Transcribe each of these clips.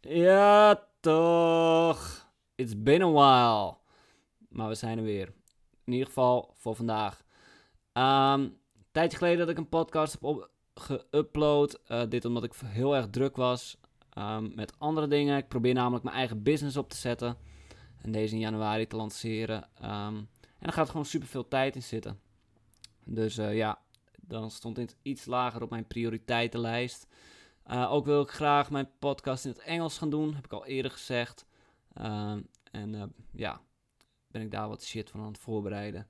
Ja, toch. It's been a while. Maar we zijn er weer. In ieder geval voor vandaag. Ehm, een tijdje geleden dat ik een podcast heb geüpload. Eh, dit omdat ik heel erg druk was ehm, met andere dingen. Ik probeer namelijk mijn eigen business op te zetten. En deze in januari te lanceren. Ehm, en er gaat gewoon super veel tijd in zitten. Dus eh, ja, dan stond dit iets lager op mijn prioriteitenlijst. Uh, ook wil ik graag mijn podcast in het Engels gaan doen, heb ik al eerder gezegd. Ehm, en uh, ja, ben ik daar wat shit van aan het voorbereiden.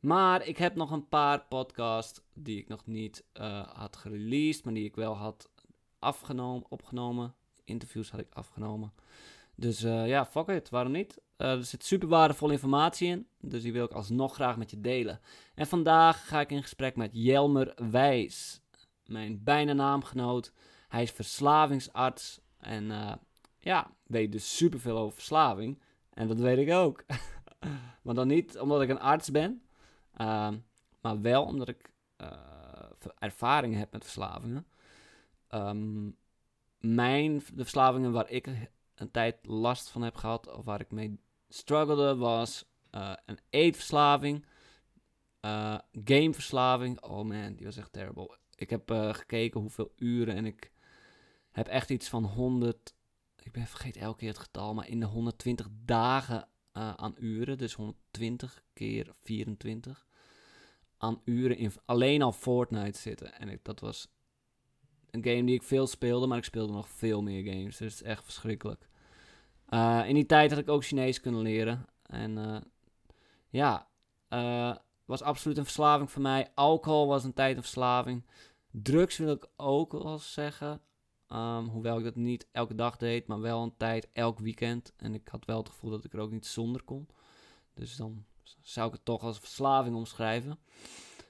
Maar ik heb nog een paar podcasts die ik nog niet uh, had gereleased, maar die ik wel had afgenomen, opgenomen. Interviews had ik afgenomen. Dus ja, fuck it, waarom niet? er zit super waardevolle informatie in, dus die wil ik alsnog graag met je delen. En vandaag ga ik in gesprek met Jelmer Wijs, mijn bijna naamgenoot. Hij is verslavingsarts en uh, ja, weet dus superveel over verslaving. En dat weet ik ook. maar dan niet omdat ik een arts ben, uh, maar wel omdat ik uh, ervaring heb met verslavingen. Um, mijn, de verslavingen waar ik een tijd last van heb gehad, of waar ik mee struggelde, was uh, een eetverslaving, gameverslaving. Oh man, die was echt terrible. Ik heb gekeken hoeveel uren en ik heb echt iets van 100, ik ben vergeten elke keer het getal, maar in de 120 dagen uh, aan uren, dus 120 keer 24 aan uren in alleen al Fortnite zitten. En dat was een game die ik veel speelde, maar ik speelde nog veel meer games, dus het is echt verschrikkelijk. Uh, in die tijd had ik ook Chinees kunnen leren en uh, ja, was absoluut een verslaving voor mij. Alcohol was een tijd een verslaving. Drugs wil ik ook wel zeggen. Um, hoewel ik dat niet elke dag deed, maar wel een tijd, elk weekend. En ik had wel het gevoel dat ik er ook niet zonder kon. Dus dan zou ik het toch als verslaving omschrijven.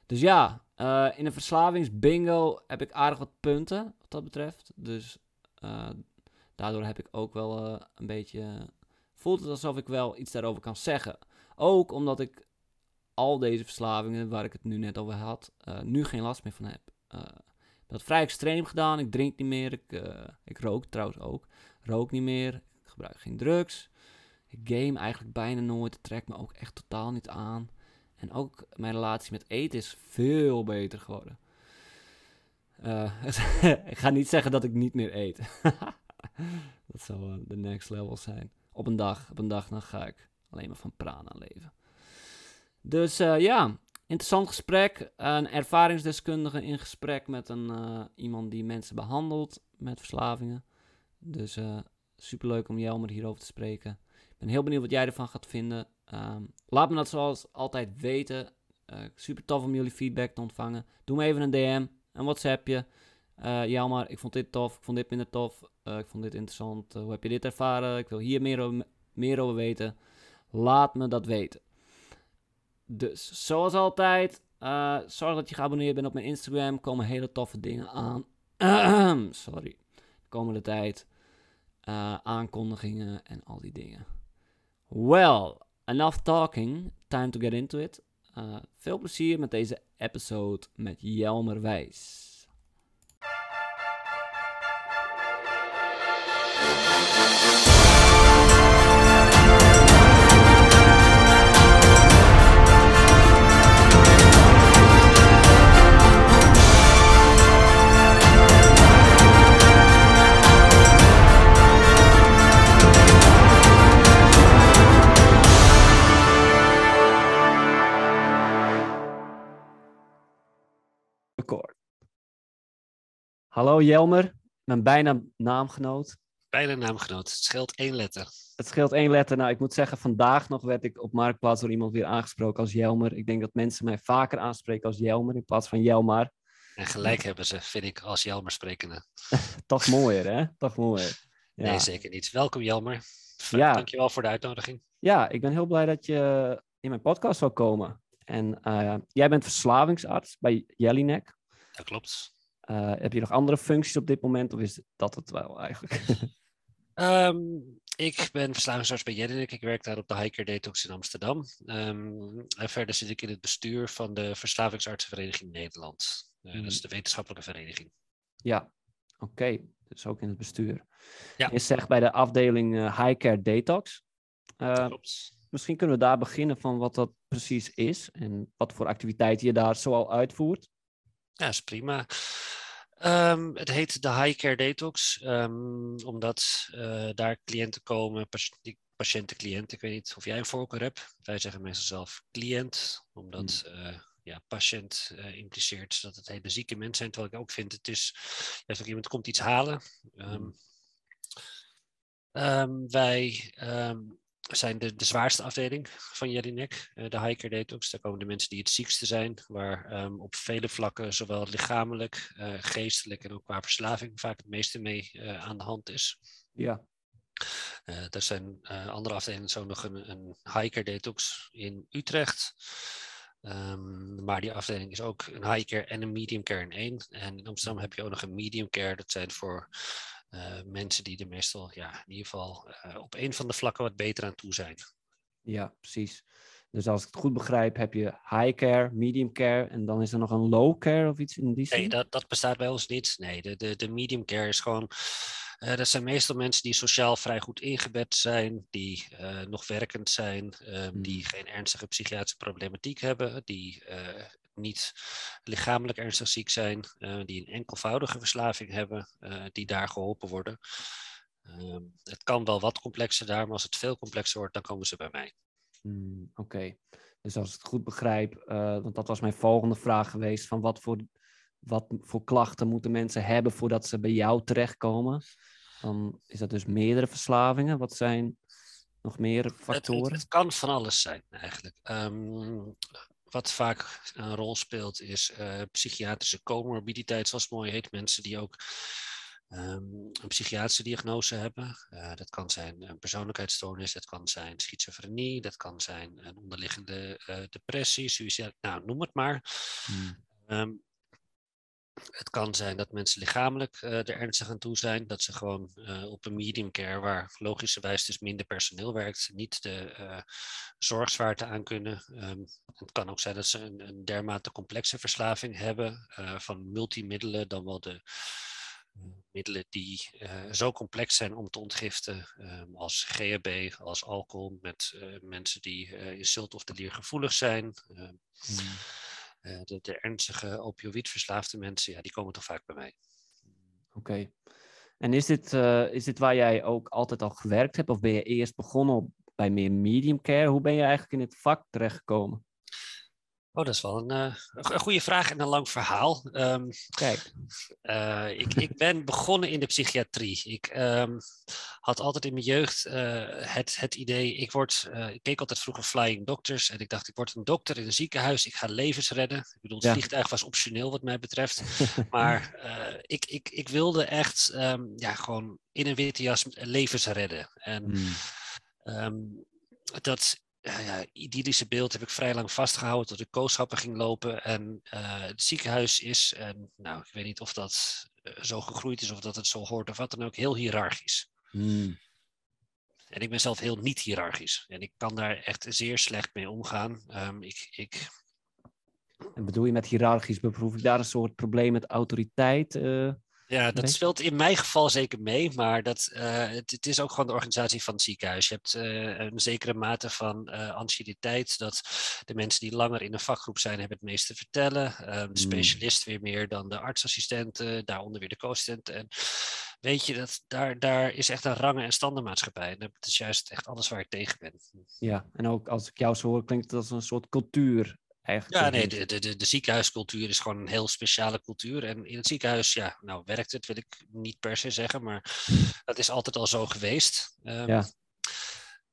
Dus ja, uh, in een verslavingsbingo heb ik aardig wat punten wat dat betreft. Dus uh, daardoor heb ik ook wel uh, een beetje... Voelt het alsof ik wel iets daarover kan zeggen. Ook omdat ik al deze verslavingen, waar ik het nu net over had, nu geen last meer van heb. Dat vrij extreem gedaan. Ik drink niet meer. Ik, uh, ik rook trouwens ook. Rook niet meer. Ik gebruik geen drugs. Ik game eigenlijk bijna nooit. Het trekt me ook echt totaal niet aan. En ook mijn relatie met eten is veel beter geworden. Uh, ik ga niet zeggen dat ik niet meer eet. dat zou uh, de next level zijn. Op een dag, op een dag dan ga ik alleen maar van prana leven. Dus ja, Interessant gesprek. Een ervaringsdeskundige in gesprek met een, uh, iemand die mensen behandelt met verslavingen. Dus uh, superleuk om Jelmer hierover te spreken. Ik ben heel benieuwd wat jij ervan gaat vinden. Um, laat me dat zoals altijd weten. Uh, super tof om jullie feedback te ontvangen. Doe me even een DM, een WhatsAppje. Uh, Jelmer, ik vond dit tof, ik vond dit minder tof. ik vond dit interessant. hoe heb je dit ervaren? Ik wil hier meer over, meer over weten. Laat me dat weten. Dus zoals altijd, uh, zorg dat je geabonneerd bent op mijn Instagram. Komen hele toffe dingen aan. Sorry. De komende tijd. Uh, aankondigingen en al die dingen. Well, enough talking. Time to get into it. Uh, veel plezier met deze episode met Jelmer Wijs. Hallo Jelmer, mijn bijna naamgenoot. Bijna naamgenoot, het scheelt één letter. Het scheelt één letter. Nou, ik moet zeggen, vandaag nog werd ik op Marktplaats door iemand weer aangesproken als Jelmer. Ik denk dat mensen mij vaker aanspreken als Jelmer in plaats van Jelmar. En gelijk hebben ze, vind ik, als Jelmer sprekende. Toch mooier, hè? Toch mooier. Ja. Nee, zeker niet. Welkom Jelmer. Ja. Dankjewel voor de uitnodiging. Ja, ik ben heel blij dat je in mijn podcast zou komen. En uh, jij bent verslavingsarts bij Jellinek. Dat klopt. Uh, heb je nog andere functies op dit moment of is dat het wel eigenlijk? um, ik ben verslavingsarts bij Jellinek. Ik werk daar op de Hiker Detox in Amsterdam. Um, en verder zit ik in het bestuur van de Verslavingsartsenvereniging Nederland. Uh, mm. Dat is de wetenschappelijke vereniging. Ja, oké. Dus ook in het bestuur. Ja. Je zegt bij de afdeling eh, High Care Detox. Eh, Klopt. misschien kunnen we daar beginnen van wat dat precies is en wat voor activiteiten je daar zoal uitvoert. Ja, is prima. Ehm, het heet de High Care Detox, ehm, omdat eh, daar cliënten komen, die- patiënten, cliënten. Ik weet niet of jij een voorkeur hebt. Wij zeggen meestal zelf cliënt, omdat eh, ja, patiënt eh, impliceert dat het hele zieke mensen zijn. Terwijl ik ook vind, het is juist ook iemand komt iets halen. Ehm, Mm. ehm, wij zijn de, de zwaarste afdeling van Jelinek, eh, de Care Detox. Daar komen de mensen die het ziekste zijn, waar ehm, op vele vlakken, zowel lichamelijk, eh, geestelijk en ook qua verslaving, vaak het meeste mee eh, aan de hand is. Ja, Eh, er zijn andere afdelingen, zo nog een, een hiker detox in Utrecht. Ehm, maar die afdeling is ook een high care en een medium care in één. En in Amsterdam heb je ook nog een medium care. Dat zijn voor mensen die er meestal ja, in ieder geval eh, op een van de vlakken wat beter aan toe zijn. ja, precies. Dus als ik het goed begrijp, heb je high care, medium care en dan is er nog een low care of iets in die zin? Nee, dat, dat bestaat bij ons niet. Nee, de, de, de medium care is gewoon. eh, dat zijn meestal mensen die sociaal vrij goed ingebed zijn, die eh, nog werkend zijn, eh, die Mm. geen ernstige psychiatrische problematiek hebben, die eh, niet lichamelijk ernstig ziek zijn, eh, die een enkelvoudige verslaving hebben, eh, die daar geholpen worden. Ehm, het kan wel wat complexer daar, maar als het veel complexer wordt, dan komen ze bij mij. Hmm, Oké, dus als ik het goed begrijp, eh, want dat was mijn volgende vraag geweest, van wat voor, wat voor klachten moeten mensen hebben voordat ze bij jou terechtkomen? Dan is dat dus meerdere verslavingen. Wat zijn nog meer Het, het, factoren? het kan van alles zijn, eigenlijk. Ehm, wat vaak een rol speelt, is eh, psychiatrische comorbiditeit, zoals het mooi heet. Mensen die ook ehm, een psychiatrische diagnose hebben. Eh, dat kan zijn een persoonlijkheidsstoornis, dat kan zijn schizofrenie, dat kan zijn een onderliggende eh, depressie, suïcide, nou noem het maar. Hmm, Ehm, het kan zijn dat mensen lichamelijk eh, er ernstig aan toe zijn. Dat ze gewoon eh, op een medium care, waar logischerwijs dus minder personeel werkt, niet de eh, zorgzwaarte aan kunnen. Ehm, het kan ook zijn dat ze een, een dermate complexe verslaving hebben van multimiddelen, dan wel de middelen die zo complex zijn om te ontgiften, ehm, als GHB, als alcohol, met mensen die in zult of delier gevoelig zijn. Eh, de, de ernstige opioïdverslaafde mensen, ja, die komen toch vaak bij mij. Oké. En is dit, eh, is dit waar jij ook altijd al gewerkt hebt? Of ben je eerst begonnen bij meer medium care? Hoe ben je eigenlijk in het vak terechtgekomen? Oh, dat is wel een, eh, een go- een goede vraag en een lang verhaal. Ehm, Kijk, eh, ik, ik ben begonnen in de psychiatrie. Ik ehm, had altijd in mijn jeugd eh, het, het idee, ik, word, ik keek altijd vroeger Flying Doctors en ik dacht, ik word een dokter in een ziekenhuis, ik ga levens redden. Ik bedoel, het Ja. vliegtuig was optioneel wat mij betreft. Maar ik, ik, ik wilde echt ehm, ja, gewoon in een witte jas levens redden. En Hmm, dat ja, ja, idyllische beeld heb ik vrij lang vastgehouden tot ik kooschappen ging lopen. En eh, het ziekenhuis is, en, nou, ik weet niet of dat eh, zo gegroeid is of dat het zo hoort of wat dan ook, heel hiërarchisch. hmm. En ik ben zelf heel niet hiërarchisch. En ik kan daar echt zeer slecht mee omgaan. Ehm, ik, ik, En bedoel je met hiërarchisch, beproef ik daar een soort probleem met autoriteit? Ja, dat speelt in mijn geval zeker mee, maar dat, eh, het, het is ook gewoon de organisatie van het ziekenhuis. Je hebt eh, een zekere mate van eh anciëniteit, dat de mensen die langer in een vakgroep zijn, hebben het meest te vertellen. Ehm, de specialist weer meer dan de artsassistenten, daaronder weer de co-assistenten. En weet je, dat, daar, daar is echt een rangen- en standaardmaatschappij. En dat is juist echt alles waar ik tegen ben. Ja, en ook als ik jou zo hoor, klinkt het als een soort cultuur eigenlijk. Ja, nee, de, de, de, de ziekenhuiscultuur is gewoon een heel speciale cultuur. En in het ziekenhuis, ja, nou werkt het, wil ik niet per se zeggen, maar dat is altijd al zo geweest. Ehm, Ja.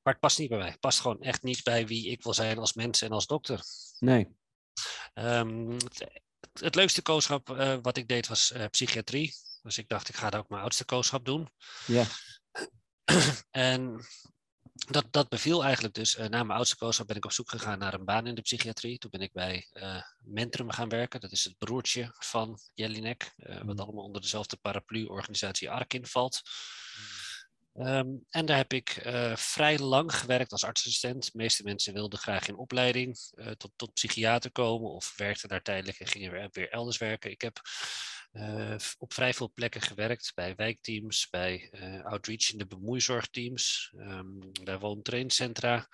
Maar het past niet bij mij. Het past gewoon echt niet bij wie ik wil zijn als mens en als dokter. Nee. Ehm, het, het leukste kooschap eh, wat ik deed was eh, psychiatrie. Dus ik dacht, ik ga daar ook mijn oudste kooschap doen. Ja. En dat, dat beviel eigenlijk dus. Eh, na mijn oudste kooschap ben ik op zoek gegaan naar een baan in de psychiatrie. Toen ben ik bij eh Mentrum gaan werken. Dat is het broertje van Jelinek. eh, wat Mm. allemaal onder dezelfde paraplu-organisatie Arkin valt. Ehm, en daar heb ik vrij lang gewerkt als artsassistent. De meeste mensen wilden graag in opleiding tot, tot psychiater komen of werkten daar tijdelijk en gingen weer, weer elders werken. Ik heb eh, op vrij veel plekken gewerkt, bij wijkteams, bij uh, outreach in de bemoeizorgteams, um, bij woontraincentra.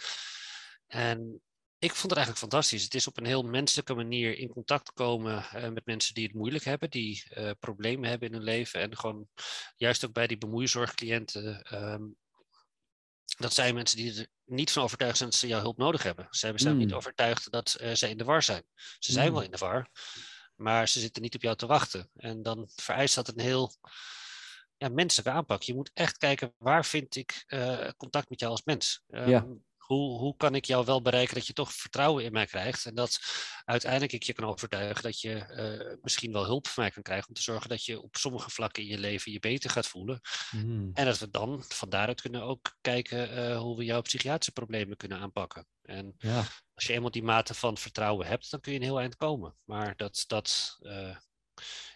En ik vond het eigenlijk fantastisch. Het is op een heel menselijke manier in contact komen uh, met mensen die het moeilijk hebben, die problemen hebben in hun leven. En gewoon juist ook bij die bemoeizorgcliënten um, dat zijn mensen die er niet van overtuigd zijn dat ze jouw hulp nodig hebben. Ze zijn mm. niet overtuigd dat uh, ze in de war zijn. Ze zijn wel mm. in de war, maar ze zitten niet op jou te wachten. En dan vereist dat een heel ja, menselijke aanpak. Je moet echt kijken waar vind ik uh, contact met jou als mens. Um, ja hoe, hoe kan ik jou wel bereiken dat je toch vertrouwen in mij krijgt? En dat uiteindelijk ik je kan overtuigen dat je uh, misschien wel hulp van mij kan krijgen om te zorgen dat je op sommige vlakken in je leven je beter gaat voelen. Mm. En dat we dan van daaruit kunnen ook kijken uh, hoe we jouw psychiatrische problemen kunnen aanpakken. En ja. Als je eenmaal die mate van vertrouwen hebt, dan kun je een heel eind komen. Maar dat, dat uh,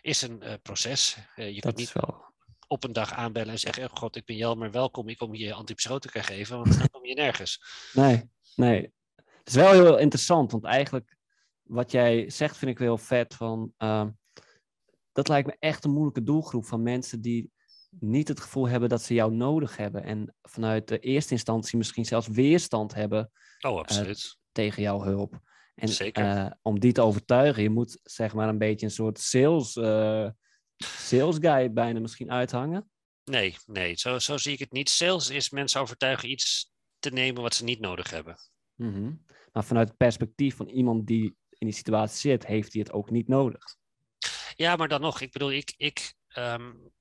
is een proces. je dat kunt niet wel op een dag aanbellen en zeggen: oh God, ik ben Jelmer, welkom, ik kom je antipsychotica geven, want dan kom je nergens. Nee, nee. Het is wel heel interessant, want eigenlijk wat jij zegt vind ik wel heel vet. Van, uh, dat lijkt me echt een moeilijke doelgroep van mensen die niet het gevoel hebben dat ze jou nodig hebben. En vanuit de eerste instantie misschien zelfs weerstand hebben oh, absoluut. Tegen jouw hulp. En Zeker. Uh, om die te overtuigen, je moet zeg maar een beetje een soort sales uh, sales guy bijna misschien uithangen? Nee, nee, zo, zo zie ik het niet. Sales is mensen overtuigen iets te nemen wat ze niet nodig hebben. Mm -hmm. Maar vanuit het perspectief van iemand die in die situatie zit, heeft hij het ook niet nodig. Ja, maar dan nog, ik bedoel, ik, ik, um,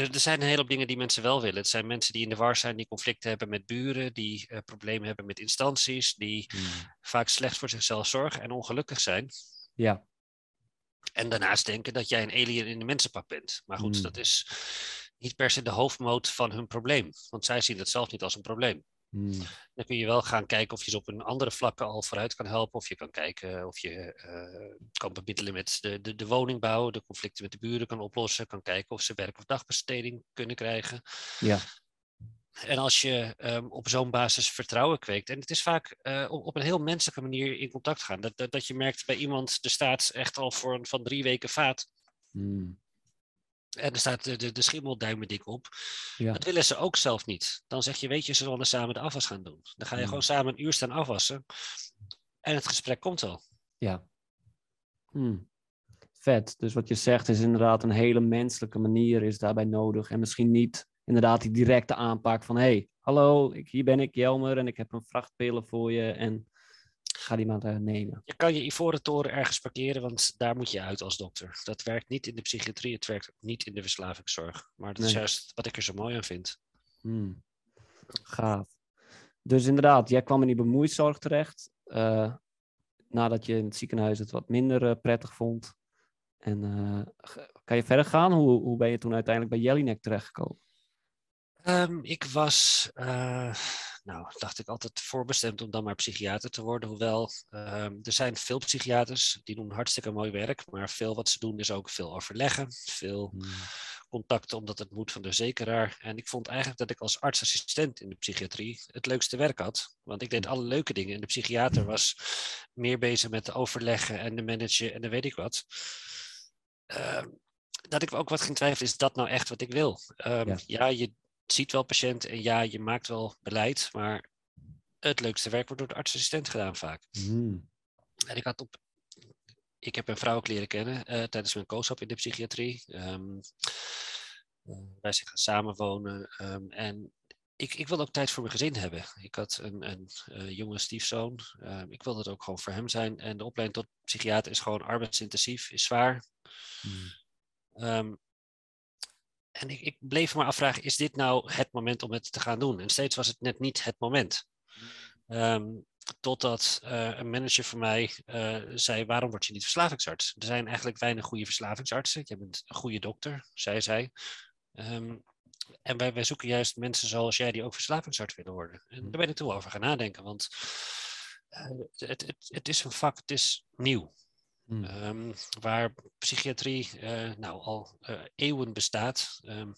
er, er, zijn een hele hoop dingen die mensen wel willen. Het zijn mensen die in de war zijn, die conflicten hebben met buren, die uh, problemen hebben met instanties, die hmm. vaak slecht voor zichzelf zorgen en ongelukkig zijn. Ja. En daarnaast denken dat jij een alien in de mensenpak bent. Maar goed, hmm. dat is niet per se de hoofdmoot van hun probleem. Want zij zien het zelf niet als een probleem. Hmm. Dan kun je wel gaan kijken of je ze op een andere vlakken al vooruit kan helpen. Of je kan kijken of je uh, kan bemiddelen met de, de, de woningbouw, de conflicten met de buren kan oplossen. Kan kijken of ze werk- of dagbesteding kunnen krijgen. Ja. En als je um, op zo'n basis vertrouwen kweekt, en het is vaak uh, op, op, een heel menselijke manier in contact gaan, dat, dat, dat, je merkt bij iemand, de staat echt al voor een, van drie weken vaat. Hmm. En er staat de, de, de duimendik op. Ja. Dat willen ze ook zelf niet. Dan zeg je, weet je, ze zullen samen de afwas gaan doen. Dan ga je hmm. gewoon samen een uur staan afwassen. En het gesprek komt wel. Ja. Hmm. Vet. Dus wat je zegt is inderdaad een hele menselijke manier is daarbij nodig. En misschien niet inderdaad die directe aanpak van... hey, hallo, ik, hier ben ik, Jelmer, en ik heb een vrachtpillen voor je en ga die maar nemen. Je kan je ivoren toren ergens parkeren, want daar moet je uit als dokter. Dat werkt niet in de psychiatrie, het werkt niet in de verslavingszorg. Maar dat is juist wat ik er zo mooi aan vind. Hmm. Gaaf. Dus inderdaad, jij kwam in die bemoeizorg terecht. Uh, nadat je in het ziekenhuis het wat minder uh, prettig vond. En kan je verder gaan? Hoe, hoe ben je toen uiteindelijk bij Jellinek terechtgekomen? Um, ik was, nou, dacht ik altijd voorbestemd om dan maar psychiater te worden. Hoewel, um, er zijn veel psychiaters die doen hartstikke mooi werk. Maar veel wat ze doen is ook veel overleggen. Veel hmm. contacten omdat het moet van de zekeraar. En ik vond eigenlijk dat ik als artsassistent in de psychiatrie het leukste werk had. Want ik deed hmm. alle leuke dingen. En de psychiater was meer bezig met de overleggen en de managen en dan weet ik wat. Uh, dat ik ook wat ging twijfelen, is dat nou echt wat ik wil? Um, ja. ja, je ziet wel patiënten en ja, je maakt wel beleid, maar het leukste werk wordt door de artsassistent gedaan vaak. Mm. En ik had op. Ik heb een vrouw leren kennen uh, tijdens mijn koosap in de psychiatrie. Um, wij zijn gaan samenwonen. Um, en ik, ik wilde ook tijd voor mijn gezin hebben. Ik had een, een uh, jonge stiefzoon. Uh, ik wilde het ook gewoon voor hem zijn. En de opleiding tot psychiater is gewoon arbeidsintensief, is zwaar. Mm. Um, en ik, ik, bleef me afvragen, is dit nou het moment om het te gaan doen? En steeds was het net niet het moment. Um, totdat uh, een manager van mij uh, zei, waarom word je niet verslavingsarts? Er zijn eigenlijk weinig goede verslavingsartsen. Je bent een goede dokter, zei zij. Um, en wij, wij, zoeken juist mensen zoals jij die ook verslavingsarts willen worden. En daar ben ik toen over gaan nadenken, want uh, het, het, het, is een vak, het is nieuw. Hmm. Um, waar psychiatrie uh, nou, al uh, eeuwen bestaat. Um,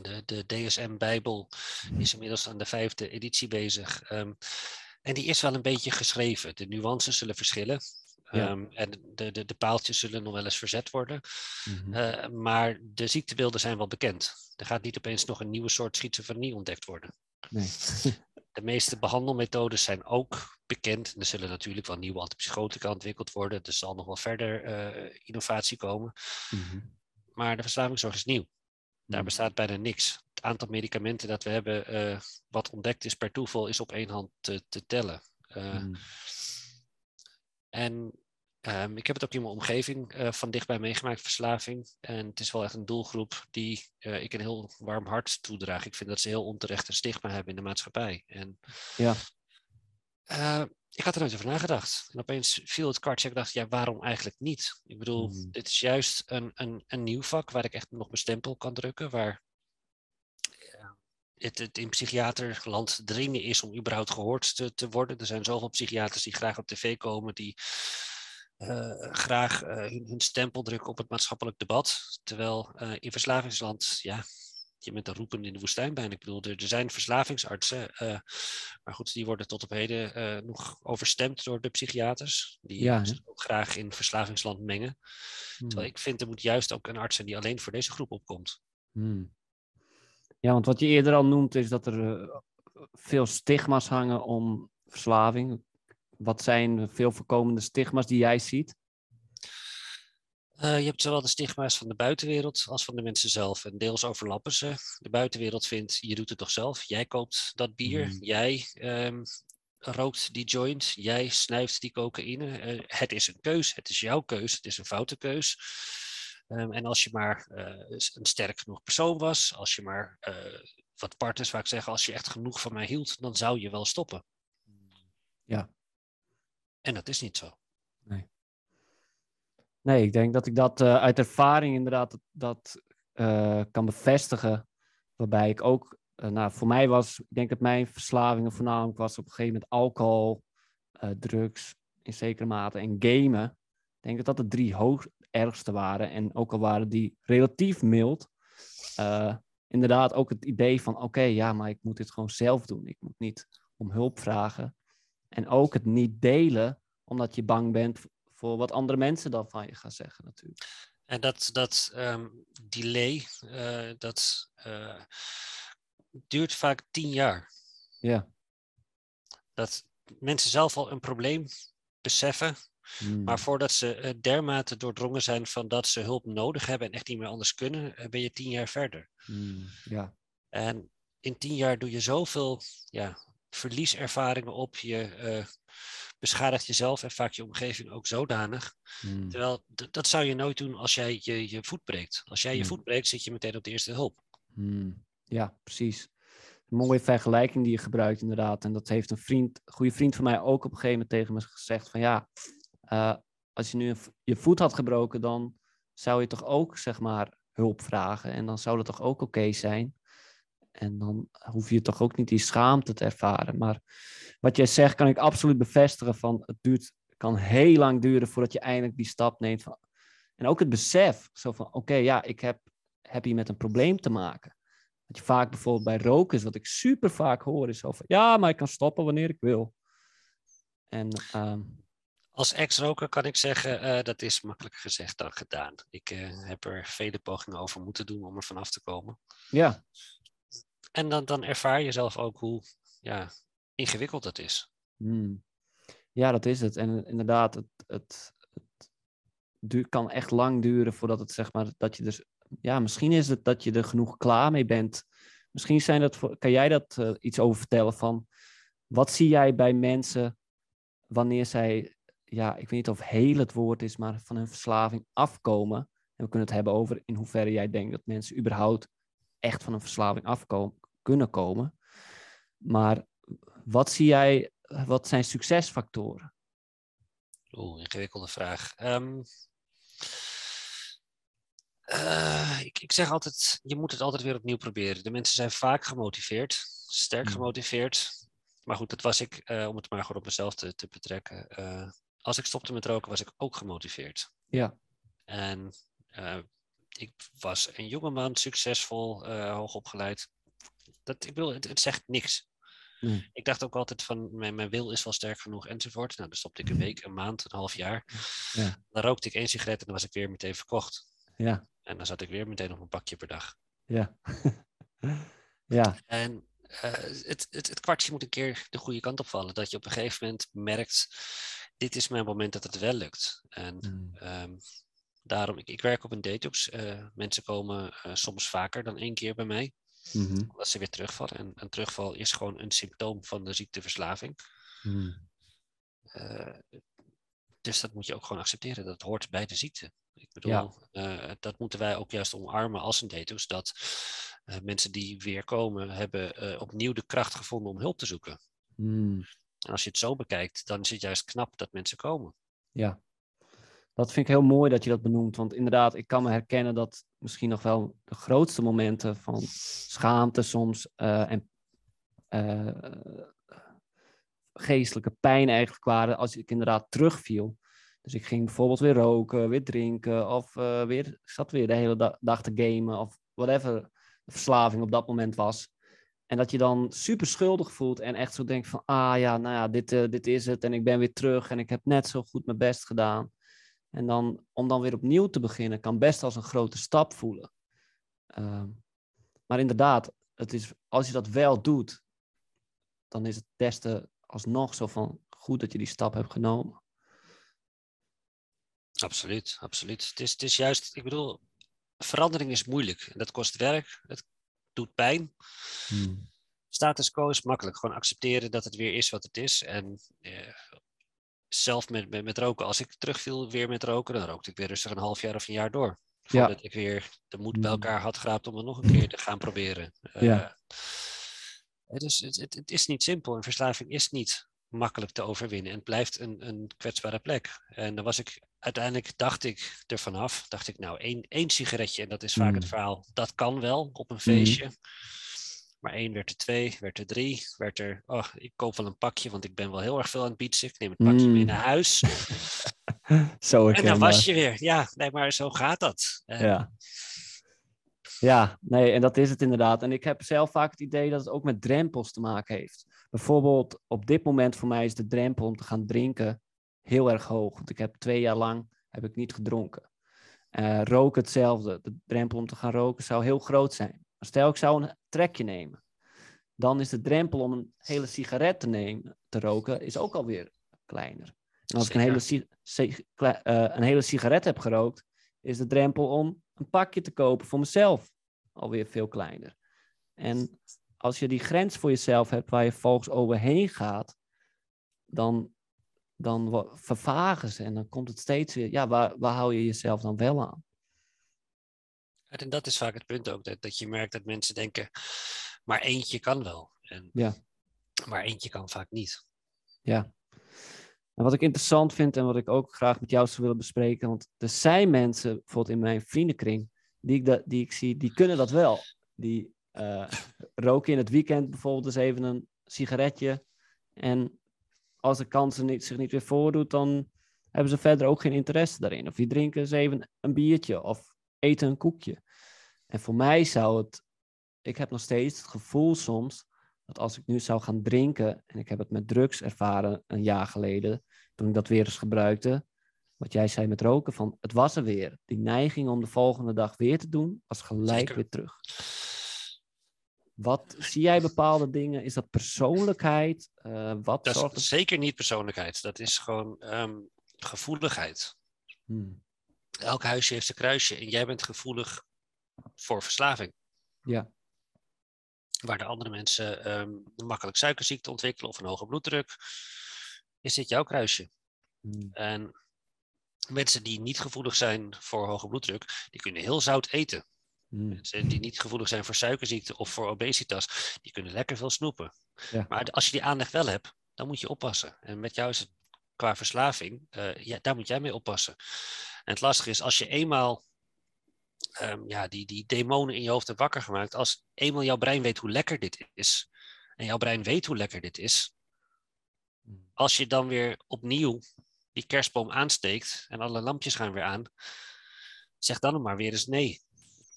de, de DSM-bijbel is inmiddels aan de vijfde editie bezig. Um, en die is wel een beetje geschreven. De nuances zullen verschillen. Ja. Ehm, en de, de, de paaltjes zullen nog wel eens verzet worden. Mhm. Eh, maar de ziektebeelden zijn wel bekend. Er gaat niet opeens nog een nieuwe soort schizofrenie ontdekt worden. Nee. De meeste behandelmethodes zijn ook bekend. Er zullen natuurlijk wel nieuwe antipsychotica ontwikkeld worden. Er zal nog wel verder eh, innovatie komen. Mhm. Maar de verslavingszorg is nieuw. Daar Mhm. bestaat bijna niks. Het aantal medicamenten dat we hebben, eh, wat ontdekt is per toeval, is op één hand te, te tellen. Eh, Mhm. En ehm, ik heb het ook in mijn omgeving eh, van dichtbij meegemaakt, verslaving. En het is wel echt een doelgroep die eh, ik een heel warm hart toedraag. Ik vind dat ze heel onterecht een stigma hebben in de maatschappij. En Ja. eh, ik had er nooit over nagedacht. En opeens viel het kwartje. Ik dacht, ja, waarom eigenlijk niet? Ik bedoel, Mhm. dit is juist een, een, een nieuw vak waar ik echt nog mijn stempel kan drukken. Waar het, het in psychiaterland dringen is om überhaupt gehoord te, te worden. Er zijn zoveel psychiaters die graag op tv komen, die graag eh, hun, hun stempel drukken op het maatschappelijk debat. Terwijl eh, in verslavingsland, ja, je bent een roepen in de woestijn bijna. Ik bedoel, er, er zijn verslavingsartsen, eh, maar goed, die worden tot op heden eh, nog overstemd door de psychiaters. Die Ja, zich ook graag in verslavingsland mengen. Terwijl Mhm. ik vind, er moet juist ook een arts zijn die alleen voor deze groep opkomt. Hmm. Ja, want wat je eerder al noemt is dat er eh, veel stigma's hangen om verslaving. Wat zijn veel voorkomende stigma's die jij ziet? Eh, je hebt zowel de stigma's van de buitenwereld als van de mensen zelf. En deels overlappen ze. De buitenwereld vindt, je doet het toch zelf. Jij koopt dat bier. Mhm. Jij ehm, rookt die joint. Jij snuift die cocaïne. Eh, het is een keus. Het is jouw keus. Het is een foute keus. Ehm, en als je maar eh, een sterk genoeg persoon was. Als je maar, wat partners vaak zeggen, als je echt genoeg van mij hield, dan zou je wel stoppen. Ja. En dat is niet zo. Nee, ik denk dat ik dat eh, uit ervaring inderdaad dat, eh, kan bevestigen. Waarbij ik ook, eh, nou, voor mij was, ik denk dat mijn verslavingen voornamelijk was op een gegeven moment alcohol, drugs in zekere mate en gamen. Ik denk dat dat de drie hoog ergste waren. En ook al waren die relatief mild, inderdaad ook het idee van, oké, ja, maar ik moet dit gewoon zelf doen. Ik moet niet om hulp vragen. En ook het niet delen, omdat je bang bent voor wat andere mensen dan van je gaan zeggen natuurlijk. En dat, dat ehm, delay, eh, dat eh, duurt vaak tien jaar. Ja. Dat mensen zelf al een probleem beseffen, Hmm. maar voordat ze eh, dermate doordrongen zijn van dat ze hulp nodig hebben en echt niet meer anders kunnen, ben je tien jaar verder. Hmm. Ja. En in tien jaar doe je zoveel ja, verlieservaringen op, je eh, beschadigt jezelf en vaak je omgeving ook zodanig. Hmm. Terwijl dat zou je nooit doen als jij je, je voet breekt. Als jij je Hmm. voet breekt, zit je meteen op de eerste hulp. Hmm. Ja, precies. Een mooie vergelijking die je gebruikt inderdaad. En dat heeft een vriend, een goede vriend van mij ook op een gegeven moment tegen me gezegd van ja, eh, als je nu een je voet had gebroken, dan zou je toch ook zeg maar hulp vragen. En dan zou dat toch ook oké zijn. En dan hoef je toch ook niet die schaamte te ervaren. Maar wat jij zegt, kan ik absoluut bevestigen van het duurt, kan heel lang duren voordat je eindelijk die stap neemt. Van, en ook het besef, zo van oké, ja, ik heb, heb hier met een probleem te maken. Wat je vaak bijvoorbeeld bij roken is, wat ik super vaak hoor, is over ja, maar ik kan stoppen wanneer ik wil. En ehm, Als ex-roker kan ik zeggen, eh, dat is makkelijker gezegd dan gedaan. Ik eh, heb er vele pogingen over moeten doen om er vanaf te komen. ja, En dan, dan ervaar je zelf ook hoe ja, ingewikkeld het is. Hmm. Ja, dat is het. En inderdaad, het, het, het kan echt lang duren voordat het zeg maar dat je dus. Ja, misschien is het dat je er genoeg klaar mee bent. Misschien zijn dat. Kan jij dat eh, iets over vertellen van. Wat zie jij bij mensen wanneer zij. Ja, ik weet niet of heel het woord is, maar van hun verslaving afkomen. En we kunnen het hebben over in hoeverre jij denkt dat mensen überhaupt echt van een verslaving afkomen, kunnen komen. Maar wat zie jij, wat zijn succesfactoren? Oeh, ingewikkelde vraag. Ehm, eh, ik, ik zeg altijd, je moet het altijd weer opnieuw proberen. De mensen zijn vaak gemotiveerd, sterk Hmm. gemotiveerd. Maar goed, dat was ik, eh, om het maar gewoon op mezelf te, te betrekken. Eh, als ik stopte met roken, was ik ook gemotiveerd. Ja. En ik was een jongeman, succesvol, hoogopgeleid. Dat, ik bedoel, het, het zegt niks. Nee. Ik dacht ook altijd van, mijn, mijn wil is wel sterk genoeg enzovoort. Nou, dan stopte ik een week, een maand, een half jaar. Ja. Dan rookte ik één sigaret en dan was ik weer meteen verkocht. Ja, En dan zat ik weer meteen op een pakje per dag. ja. ja, En eh, het, het, het kwartje moet een keer de goede kant opvallen. Dat je op een gegeven moment merkt, dit is mijn moment dat het wel lukt. En Mm. ehm, daarom, ik, ik werk op een detox. Eh, mensen komen eh, soms vaker dan één keer bij mij. Mhm. Omdat ze weer terugvallen. En een terugval is gewoon een symptoom van de ziekteverslaving. Mm. Dus dat moet je ook gewoon accepteren. Dat hoort bij de ziekte. Ik bedoel, Ja. eh, dat moeten wij ook juist omarmen als een detox. Dat eh, mensen die weer komen, hebben opnieuw de kracht gevonden om hulp te zoeken. Mm. En als je het zo bekijkt, dan is het juist knap dat mensen komen. Ja, dat vind ik heel mooi dat je dat benoemt. Want inderdaad, ik kan me herkennen dat misschien nog wel de grootste momenten van schaamte soms eh, en eh, geestelijke pijn eigenlijk waren als ik inderdaad terugviel. Dus ik ging bijvoorbeeld weer roken, weer drinken of eh, weer, zat weer de hele da- dag te gamen of whatever de verslaving op dat moment was. En dat je dan super schuldig voelt en echt zo denkt van, ah ja, nou ja, dit, dit is het en ik ben weer terug en ik heb net zo goed mijn best gedaan. En dan, om dan weer opnieuw te beginnen, kan best als een grote stap voelen. Ehm, maar inderdaad, het is, als je dat wel doet, dan is het des te alsnog zo van goed dat je die stap hebt genomen. Absoluut, absoluut. Het is, het is juist, ik bedoel, verandering is moeilijk. Dat kost werk, het doet pijn. Status quo is makkelijk. Gewoon accepteren dat het weer is wat het is. En eh, zelf met, met, met roken, als ik terugviel weer met roken, dan rookte ik weer rustig een half jaar of een jaar door. Ja. Voordat ik weer de moed bij Mm. elkaar had geraapt om het nog een keer te gaan proberen. Eh, Ja. het, is, het, het, het is niet simpel. En verslaving is niet makkelijk te overwinnen. En het blijft een, een kwetsbare plek. En dan was ik uiteindelijk, dacht ik er vanaf, dacht ik nou één, één sigaretje, en dat is vaak het Mm. verhaal, dat kan wel op een feestje. Maar één werd er twee, werd er drie, werd er, oh, ik koop wel een pakje, want ik ben wel heel erg veel aan het bietsen. Ik neem het pakje mee Mm. naar huis. Zo En dan was je weer. Ja, nee, maar zo gaat dat. En Ja. Ja, nee, en dat is het inderdaad. En ik heb zelf vaak het idee dat het ook met drempels te maken heeft. Bijvoorbeeld, op dit moment voor mij is de drempel om te gaan drinken heel erg hoog. Want ik heb twee jaar lang heb ik niet gedronken. Eh roken hetzelfde. De drempel om te gaan roken zou heel groot zijn. Stel, ik zou een trekje nemen. Dan is de drempel om een hele sigaret te nemen, te roken, is ook alweer kleiner. En als ik een hele, si- eh, een hele sigaret heb gerookt, is de drempel om een pakje te kopen voor mezelf alweer veel kleiner. En als je die grens voor jezelf hebt waar je volgens overheen gaat, dan, dan vervagen ze en dan komt het steeds weer, ja, waar, waar hou je jezelf dan wel aan? En dat is vaak het punt ook, dat, dat je merkt dat mensen denken, maar eentje kan wel. En, Ja. Maar eentje kan vaak niet. Ja. En wat ik interessant vind en wat ik ook graag met jou zou willen bespreken, want er zijn mensen, bijvoorbeeld in mijn vriendenkring, die ik, dat, die ik zie, die kunnen dat wel. Die eh, roken in het weekend bijvoorbeeld eens even een sigaretje. En als de kans er niet, zich niet weer voordoet, dan hebben ze verder ook geen interesse daarin. Of die drinken eens even een biertje of eten een koekje. En voor mij zou het, ik heb nog steeds het gevoel soms dat als ik nu zou gaan drinken, en ik heb het met drugs ervaren een jaar geleden, toen ik dat weer eens gebruikte, wat jij zei met roken, van het was er weer. Die neiging om de volgende dag weer te doen, was gelijk Zeker. weer terug. Wat zie jij bepaalde dingen? Is dat persoonlijkheid? Eh, wat Dat is er... zeker niet persoonlijkheid. Dat is gewoon ehm, gevoeligheid. Hmm, Elk huisje heeft zijn kruisje en jij bent gevoelig voor verslaving. Ja. Waar de andere mensen ehm, een makkelijk suikerziekte ontwikkelen of een hoge bloeddruk, is dit jouw kruisje. Hmm, En mensen die niet gevoelig zijn voor hoge bloeddruk, die kunnen heel zout eten. hmm, Mensen die niet gevoelig zijn voor suikerziekte of voor obesitas, die kunnen lekker veel snoepen. Ja. Maar als je die aanleg wel hebt, dan moet je oppassen. En met jou is het qua verslaving, eh, ja, daar moet jij mee oppassen. En het lastige is, als je eenmaal ehm, ja, die, die demonen in je hoofd hebt wakker gemaakt, als eenmaal jouw brein weet hoe lekker dit is, en jouw brein weet hoe lekker dit is, als je dan weer opnieuw die kerstboom aansteekt en alle lampjes gaan weer aan, zeg dan maar weer eens nee.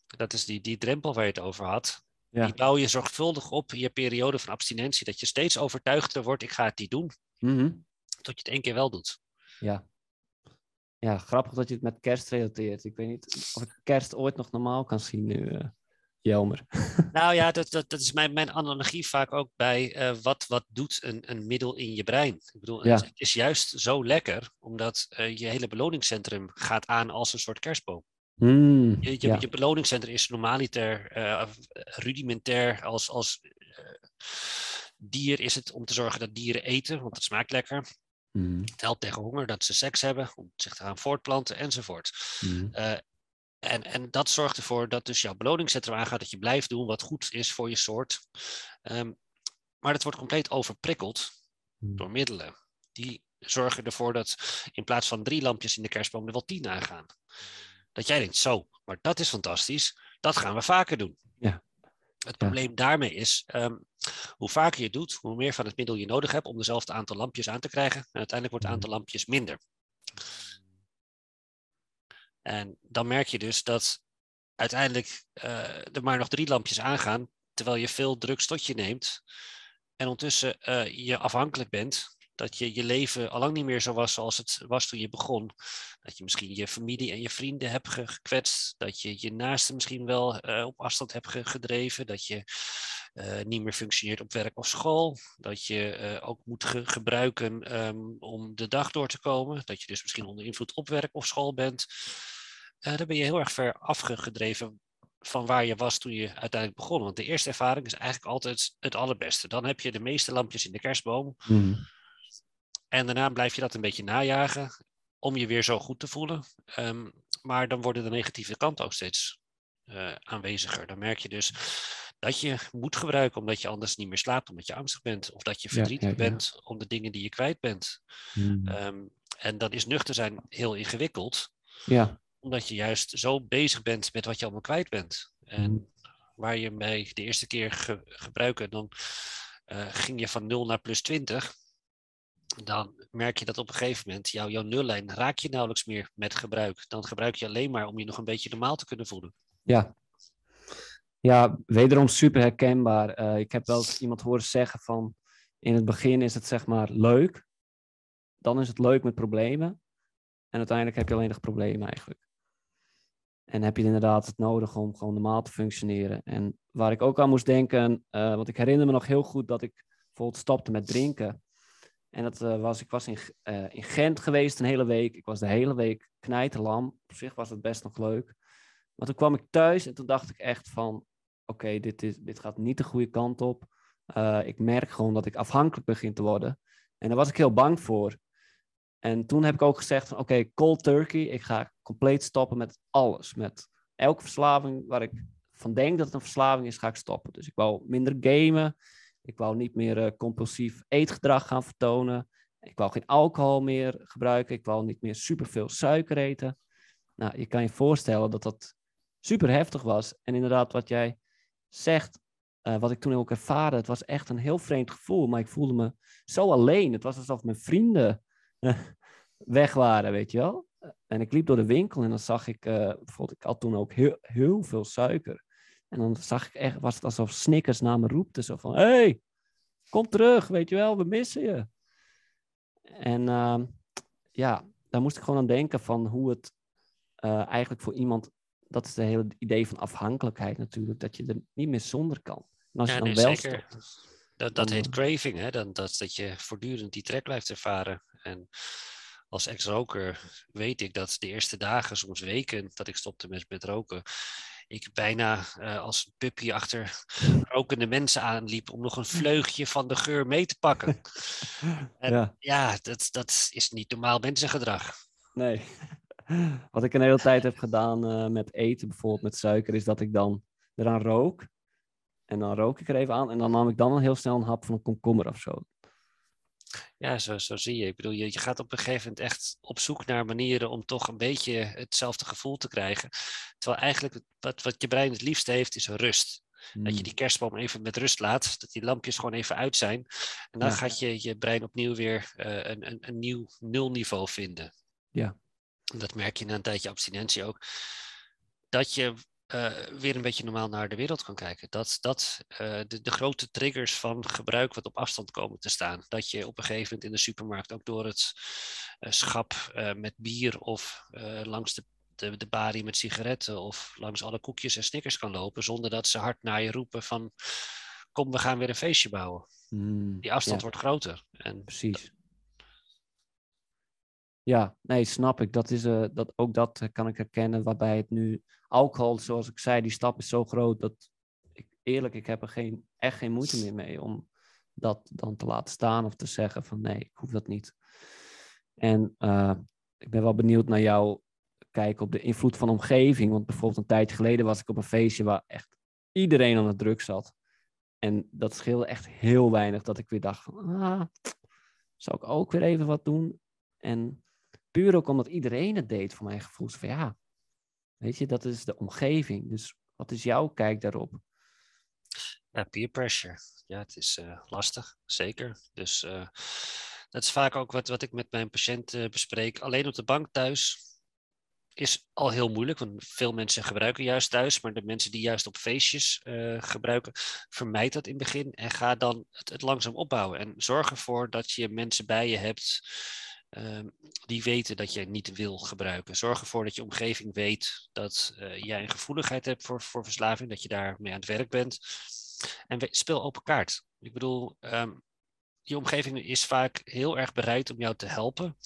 Dat is die, die drempel waar je het over had. Die bouw je zorgvuldig op in je periode van abstinentie, dat je steeds overtuigder wordt, ik ga het niet doen, Mhm. tot je het één keer wel doet. Ja. Ja, grappig dat je het met kerst relateert. Ik weet niet of ik kerst ooit nog normaal kan zien nu, Jelmer. Nou ja, dat, dat, dat is mijn, mijn analogie vaak ook bij eh, wat, wat doet een, een middel in je brein. Ik bedoel, Ja. het is juist zo lekker, omdat eh, je hele beloningscentrum gaat aan als een soort kerstboom. Hmm, Je, je, ja. je beloningscentrum is normaliter, rudimentair als, als dier is het om te zorgen dat dieren eten, want het smaakt lekker. Hmm, Het helpt tegen honger, dat ze seks hebben, om zich te gaan voortplanten enzovoort. hmm. Eh, en, en dat zorgt ervoor dat dus jouw beloningscentrum aangaat, dat je blijft doen wat goed is voor je soort. Ehm, maar het wordt compleet overprikkeld Hmm. door middelen. Die zorgen ervoor dat in plaats van drie lampjes in de kerstboom er wel tien aangaan. Dat jij denkt, zo, maar dat is fantastisch, dat gaan we vaker doen. Ja. Het probleem daarmee is, ehm, hoe vaker je het doet, hoe meer van het middel je nodig hebt om dezelfde aantal lampjes aan te krijgen. En uiteindelijk wordt het Mhm. aantal lampjes minder. En dan merk je dus dat uiteindelijk eh, er maar nog drie lampjes aangaan, terwijl je veel drugs tot je neemt. En ondertussen eh, je afhankelijk bent, dat je je leven al lang niet meer zo was zoals het was toen je begon. Dat je misschien je familie en je vrienden hebt ge- gekwetst, dat je je naasten misschien wel eh, op afstand hebt ge- gedreven, dat je eh, niet meer functioneert op werk of school, dat je eh, ook moet ge- gebruiken ehm, om de dag door te komen, dat je dus misschien onder invloed op werk of school bent. Dan ben je heel erg ver afgedreven van waar je was toen je uiteindelijk begon. Want de eerste ervaring is eigenlijk altijd het allerbeste. Dan heb je de meeste lampjes in de kerstboom. Hmm. En daarna blijf je dat een beetje najagen om je weer zo goed te voelen. Ehm, maar dan worden de negatieve kanten ook steeds eh, aanweziger. Dan merk je dus dat je moet gebruiken omdat je anders niet meer slaapt, omdat je angstig bent. Of dat je verdrietig ja, ja. bent om de dingen die je kwijt bent. Hmm. Ehm, en dan is nuchter zijn heel ingewikkeld Ja, omdat je juist zo bezig bent met wat je allemaal kwijt bent. En Mhm. waar je mee de eerste keer ge- gebruiken, dan eh, ging je van 0 naar plus 20. Dan merk je dat op een gegeven moment jouw, jouw nullijn raak je nauwelijks meer met gebruik. Dan gebruik je alleen maar om je nog een beetje normaal te kunnen voelen. ja. Ja, wederom super herkenbaar. Eh, ik heb wel eens iemand horen zeggen van... In het begin is het zeg maar leuk. Dan is het leuk met problemen. En uiteindelijk heb je alleen nog problemen eigenlijk. En heb je inderdaad het nodig om gewoon normaal te functioneren. En waar ik ook aan moest denken... eh, want ik herinner me nog heel goed dat ik bijvoorbeeld stopte met drinken. En dat eh, was... Ik was in, eh, in Gent geweest een hele week. Ik was de hele week knijterlam. Op zich was het best nog leuk. Maar toen kwam ik thuis en toen dacht ik echt van... Oké, dit dit, dit gaat niet de goede kant op. Eh, ik merk gewoon dat ik afhankelijk begin te worden. En daar was ik heel bang voor. En toen heb ik ook gezegd van oké, cold turkey. Ik ga compleet stoppen met alles. Met elke verslaving waar ik van denk dat het een verslaving is, ga ik stoppen. Dus ik wou minder gamen. Ik wou niet meer eh, compulsief eetgedrag gaan vertonen. Ik wou geen alcohol meer gebruiken. Ik wou niet meer superveel suiker eten. Nou, je kan je voorstellen dat dat super heftig was. En inderdaad, wat jij zegt, eh, wat ik toen ook ervaarde, het was echt een heel vreemd gevoel. Maar ik voelde me zo alleen. Het was alsof mijn vrienden eh, weg waren, weet je wel. En ik liep door de winkel en dan zag ik, eh, bijvoorbeeld, ik had toen ook heel, heel veel suiker. En dan zag ik echt, was het alsof Snickers naar me roepte. Zo van, hey, kom terug, weet je wel, we missen je. En ehm, ja, daar moest ik gewoon aan denken van hoe het eh, eigenlijk voor iemand, dat is het hele idee van afhankelijkheid natuurlijk, dat je er niet meer zonder kan. En als Ja, je dan nee, wel zeker. stopt, Dat, dat heet eh, craving, hè? Dan, dat, dat je voortdurend die trek blijft ervaren. En als ex-roker weet ik dat de eerste dagen, soms weken, dat ik stopte met, met roken, ik bijna eh, als een puppy achter rokende mensen aanliep om nog een vleugje van de geur mee te pakken. En ja. ja, dat, dat is niet normaal mensengedrag. Nee. Wat ik een hele tijd heb gedaan eh, met eten, bijvoorbeeld met suiker, is dat ik dan eraan rook. En dan rook ik er even aan en dan nam ik dan al heel snel een hap van een komkommer of zo. Ja, zo, zo zie je. Ik bedoel, je, je gaat op een gegeven moment echt op zoek naar manieren om toch een beetje hetzelfde gevoel te krijgen. Terwijl eigenlijk wat, wat je brein het liefste heeft, is rust. Dat je Mm. die kerstboom even met rust laat, dat die lampjes gewoon even uit zijn. En dan Ja. gaat je, je brein opnieuw weer eh, een, een, een nieuw nulniveau vinden. Ja. Dat merk je na een tijdje abstinentie ook. Dat je eh, weer een beetje normaal naar de wereld kan kijken. Dat, dat uh, de, de, grote triggers van gebruik wat op afstand komen te staan. Dat je op een gegeven moment in de supermarkt ook door het uh, schap met bier of langs de, de, de barie met sigaretten of langs alle koekjes en snickers kan lopen zonder dat ze hard naar je roepen van kom we gaan weer een feestje bouwen. Mm, Die afstand wordt groter. En Precies. Ja, nee, snap ik. Dat is, dat, ook dat kan ik herkennen, waarbij het nu alcohol, zoals ik zei, die stap is zo groot dat ik eerlijk, ik heb er geen, echt geen moeite meer mee om dat dan te laten staan of te zeggen van nee, ik hoef dat niet. En uh, ik ben wel benieuwd naar jouw kijk op de invloed van omgeving. Want bijvoorbeeld een tijd geleden was ik op een feestje waar echt iedereen aan het druk zat. En dat scheelde echt heel weinig dat ik weer dacht van, ah, zou ik ook weer even wat doen? En puur ook omdat iedereen het deed, voor mijn gevoel. Van ja, Weet je, dat is de omgeving. Dus wat is jouw kijk daarop? Ja, peer pressure. Ja, het is uh, lastig, zeker. Dus uh, dat is vaak ook wat, wat ik met mijn patiënten uh, bespreek. Alleen op de bank thuis is al heel moeilijk, want veel mensen gebruiken juist thuis, maar de mensen die juist op feestjes gebruiken, vermijd dat in het begin en ga dan het, het langzaam opbouwen. En zorg ervoor dat je mensen bij je hebt Ehm, die weten dat je niet wil gebruiken. Zorg ervoor dat je omgeving weet dat uh, jij een gevoeligheid hebt voor, voor verslaving, dat je daarmee aan het werk bent. En speel open kaart. Ik bedoel, um, je omgeving is vaak heel erg bereid om jou te helpen.